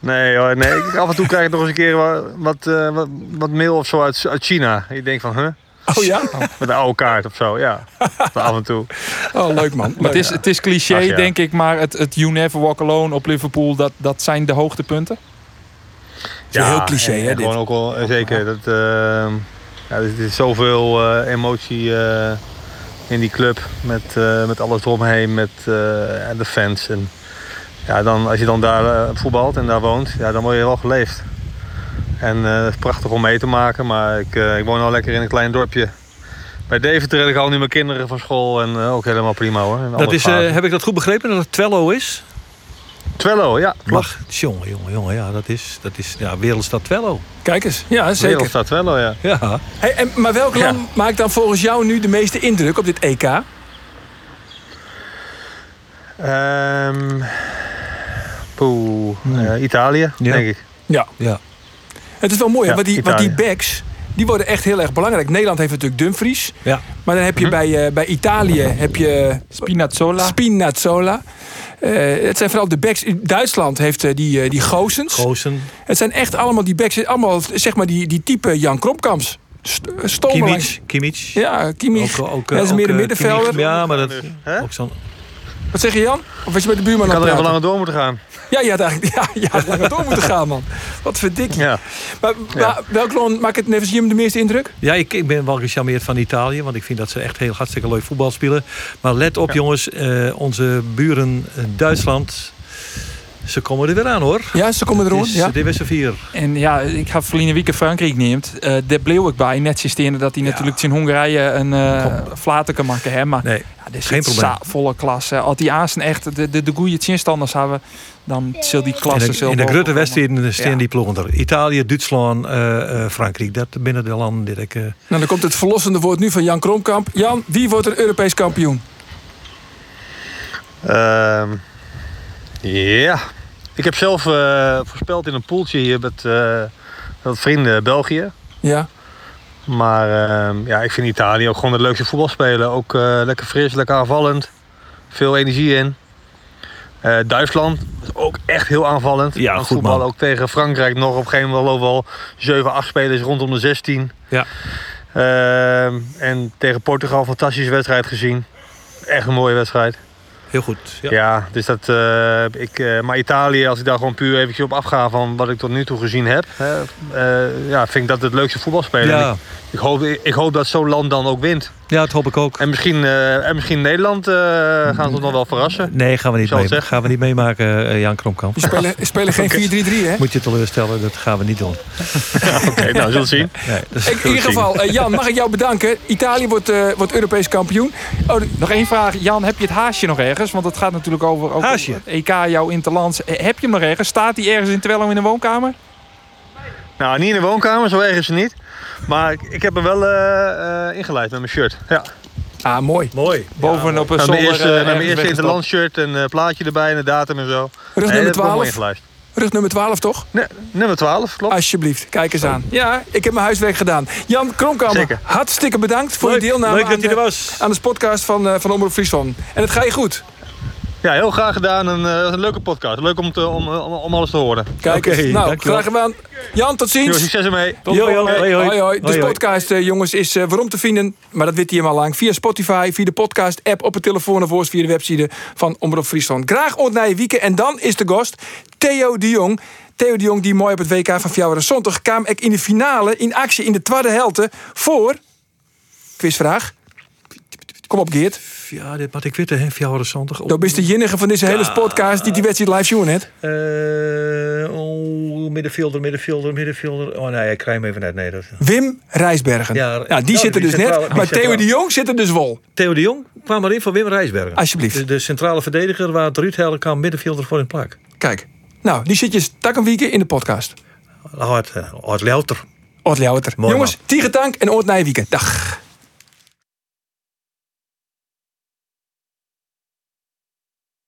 Nee, hoor, nee. Ik, af en toe krijg ik nog eens een keer wat, wat, uh, wat, wat mail of zo uit, uit China. Ik denk van, huh? Oh ja? Met een oude kaart of zo, ja. af en toe. Oh, leuk man. Maar het, is, het is cliché, Ach, ja. denk ik, maar het, het You Never Walk Alone op Liverpool, dat, dat zijn de hoogtepunten? is heel cliché, en- hè, en dit? Gewoon ook wel, eh, zeker. Dat, ehm, ja, er is zoveel eh, emotie eh, in die club. Met, eh, met alles eromheen, met eh, en de fans. En, ja, dan, als je dan daar eh, voetbalt en daar woont, ja, dan word je wel geleefd. En eh, het is prachtig om mee te maken. Maar ik, eh, ik woon al lekker in een klein dorpje. Bij Deventer heb ik al nu mijn kinderen van school. En eh, ook helemaal prima hoor. Dat is, eh, heb ik dat goed begrepen, dat het Twello is? Twello, ja. Wacht, jongen, jongen, jongen. Ja, dat is, dat is ja, wereldstad Twello. Kijk eens, ja zeker. Wereldstad Twello, ja. Ja. Hey, en, maar welk Ja. land maakt dan volgens jou nu de meeste indruk op dit EK? Ehm poeh, eh, Italië, Ja. denk ik. Ja. Ja. Het is wel mooi, hè, Ja, want, die, want die Italië. backs, die worden echt heel erg belangrijk. Nederland heeft natuurlijk Dumfries. Ja. Maar dan heb Mhm. je bij, eh, bij Italië heb je Spinazzola. Spinazzola. Eh, het zijn vooral de backs. Duitsland heeft eh, die, eh, die Goosens. Goosen, Het zijn echt allemaal die backs. Allemaal zeg maar die, die type Jan Kropkamps. Stomerlijn. Kimmich. Kimmich. Ja, Kimmich. Ook, ook, dat is ook, meer een middenvelder. Kimmich, Ja, maar dat Hè? ook zo'n... Wat zeg je Jan? Of was je met de buurman Ik aan had er even langer door moeten gaan. Ja, je had eigenlijk <laughs> ja, je had langer door moeten gaan, man. Wat verdik je. Ja. Maar, maar welk land maakt het Neves Jim de meeste indruk? Ja, ik, ik ben wel gecharmeerd van Italië, want ik vind dat ze echt heel hartstikke leuk voetbal spelen. Maar let op, jongens, eh, onze buren eh, Duitsland, ze komen er weer aan hoor. Ja, ze komen er is Ja. de beste vier. En ja, ik ga verliezen week Frankrijk neemt. Eh daar bleef ik bij. Net zisteerde dat hij natuurlijk in Hongarije een eh flater kan maken. Hè? Maar Nee, ja, dit is geen probleem. volle klasse. Als die aanstaan echt de, de, de goede chinstanders hebben, dan zal die klasse zelf in de grote wedstrijden staan Ja. die ploegen er. Italië, Duitsland, eh, eh, Frankrijk. Dat binnen de landen die ik... Nou, dan komt het verlossende woord nu van Jan Kromkamp. Jan, wie wordt er Europees kampioen? Ehm, ja. Ik heb zelf eh, voorspeld in een poeltje hier met, met vrienden België. Ja. Maar ehm, ja, ik vind Italië ook gewoon het leukste voetbal spelen. Ook eh, lekker fris, lekker aanvallend. Veel energie in. Duitsland is ook echt heel aanvallend. Ja, goed, voetballen. man. Ook tegen Frankrijk nog. Op een gegeven moment lopen al 7, 8 spelers rondom de 16. Ja. Ehm, en tegen Portugal fantastische wedstrijd gezien. Echt een mooie wedstrijd. Heel goed. Ja. Ja, dus dat, eh, ik, eh, maar Italië, als ik daar gewoon puur eventjes op afga van wat ik tot nu toe gezien heb, hè, eh, ja, vind ik dat het leukste voetbal spelen. Ja. Ik, hoop, ik hoop dat zo'n land dan ook wint. ja, dat hoop ik ook. En misschien, eh, en misschien Nederland eh, gaan ze ons nog wel verrassen. Nee, gaan we niet, mee, gaan we niet meemaken, eh, Jan Kromkamp. We spelen, we spelen geen <laughs> 4-3-3, hè? Moet je teleurstellen, dat gaan we niet doen. <laughs> Oké, nou, zullen we zien. Nee, In ieder geval, Jan, mag ik jou bedanken. Italië wordt, eh, wordt Europees kampioen. Oh, Nog één vraag. Jan, heb je het haasje nog ergens? Want het gaat natuurlijk over, over Haasje? EK, jouw interlands. Heb je hem nog ergens? Staat hij ergens in terwijl in de woonkamer? Nou, niet in de woonkamer, zo erg is het niet. Maar ik, ik heb hem wel eh, eh, ingeleid met mijn shirt. Ja. ah, mooi. Mooi. Bovenop een Met mijn zolder. eerste, eh, met mijn eerste weggestopt. interlandshirt en eh, plaatje erbij en de datum en zo. Rug nummer dat heb ik wel 12. ingelijst. Rug nummer 12, toch? Nee, nummer 12, klopt. Alsjeblieft, kijk eens aan. Ja, ik heb mijn huiswerk gedaan. Jan Kromkamp, Zeker. hartstikke bedankt voor Leuk, je deelname leuk dat aan, je er de, was. aan de podcast van, eh van Omroep Friesland. En het ga je goed. Ja, heel graag gedaan. Een, eh, een leuke podcast. Leuk om, te, om, om, om alles te horen. Kijk Oké, eens. Nou, dankjewel. graag gedaan. Jan, tot Jo, ziens. succes ermee. Tot Jo, jo, volgende hoi, hoi. hoi, hoi. De Hoi, hoi. podcast, eh, jongens, is eh, waarom te vinden. Maar dat weet hij helemaal lang. Via Spotify, via de podcast-app, op het telefoon of via de website van Omroep Friesland. Graag ontnij wieken. En dan is de gast Theo de Jong. Theo de Jong, die mooi op het WK van Fjouwer Zondag kwam ik in de finale in actie in de tweede helte voor... Quizvraag. Kom op, Geert. Ja, dit moet ik weten, hè, Fjouwer zondag. Dat is de jinnige van deze hele podcast die die wedstrijd live zien net. Eh, oh, middenvelder, middenvelder, middenvelder. Oh nee, ik krijg hem even net. Nee, dat... Wim Rijsbergen. Ja, Ja, die nou, zit er dus net. centrale- Maar Theo de Jong zit er dus wel. Theo de Jong kwam erin voor Wim Rijsbergen. Alsjeblieft. De, de centrale verdediger waar het Ruud Hellenkamp middenvelder voor in plak. Kijk. Nou, die zit je tak een week in de podcast. Hard, hard louter. Ljouwerter. Mooi, Jongens, Tiegetank en Oort Nijwieken. Dag.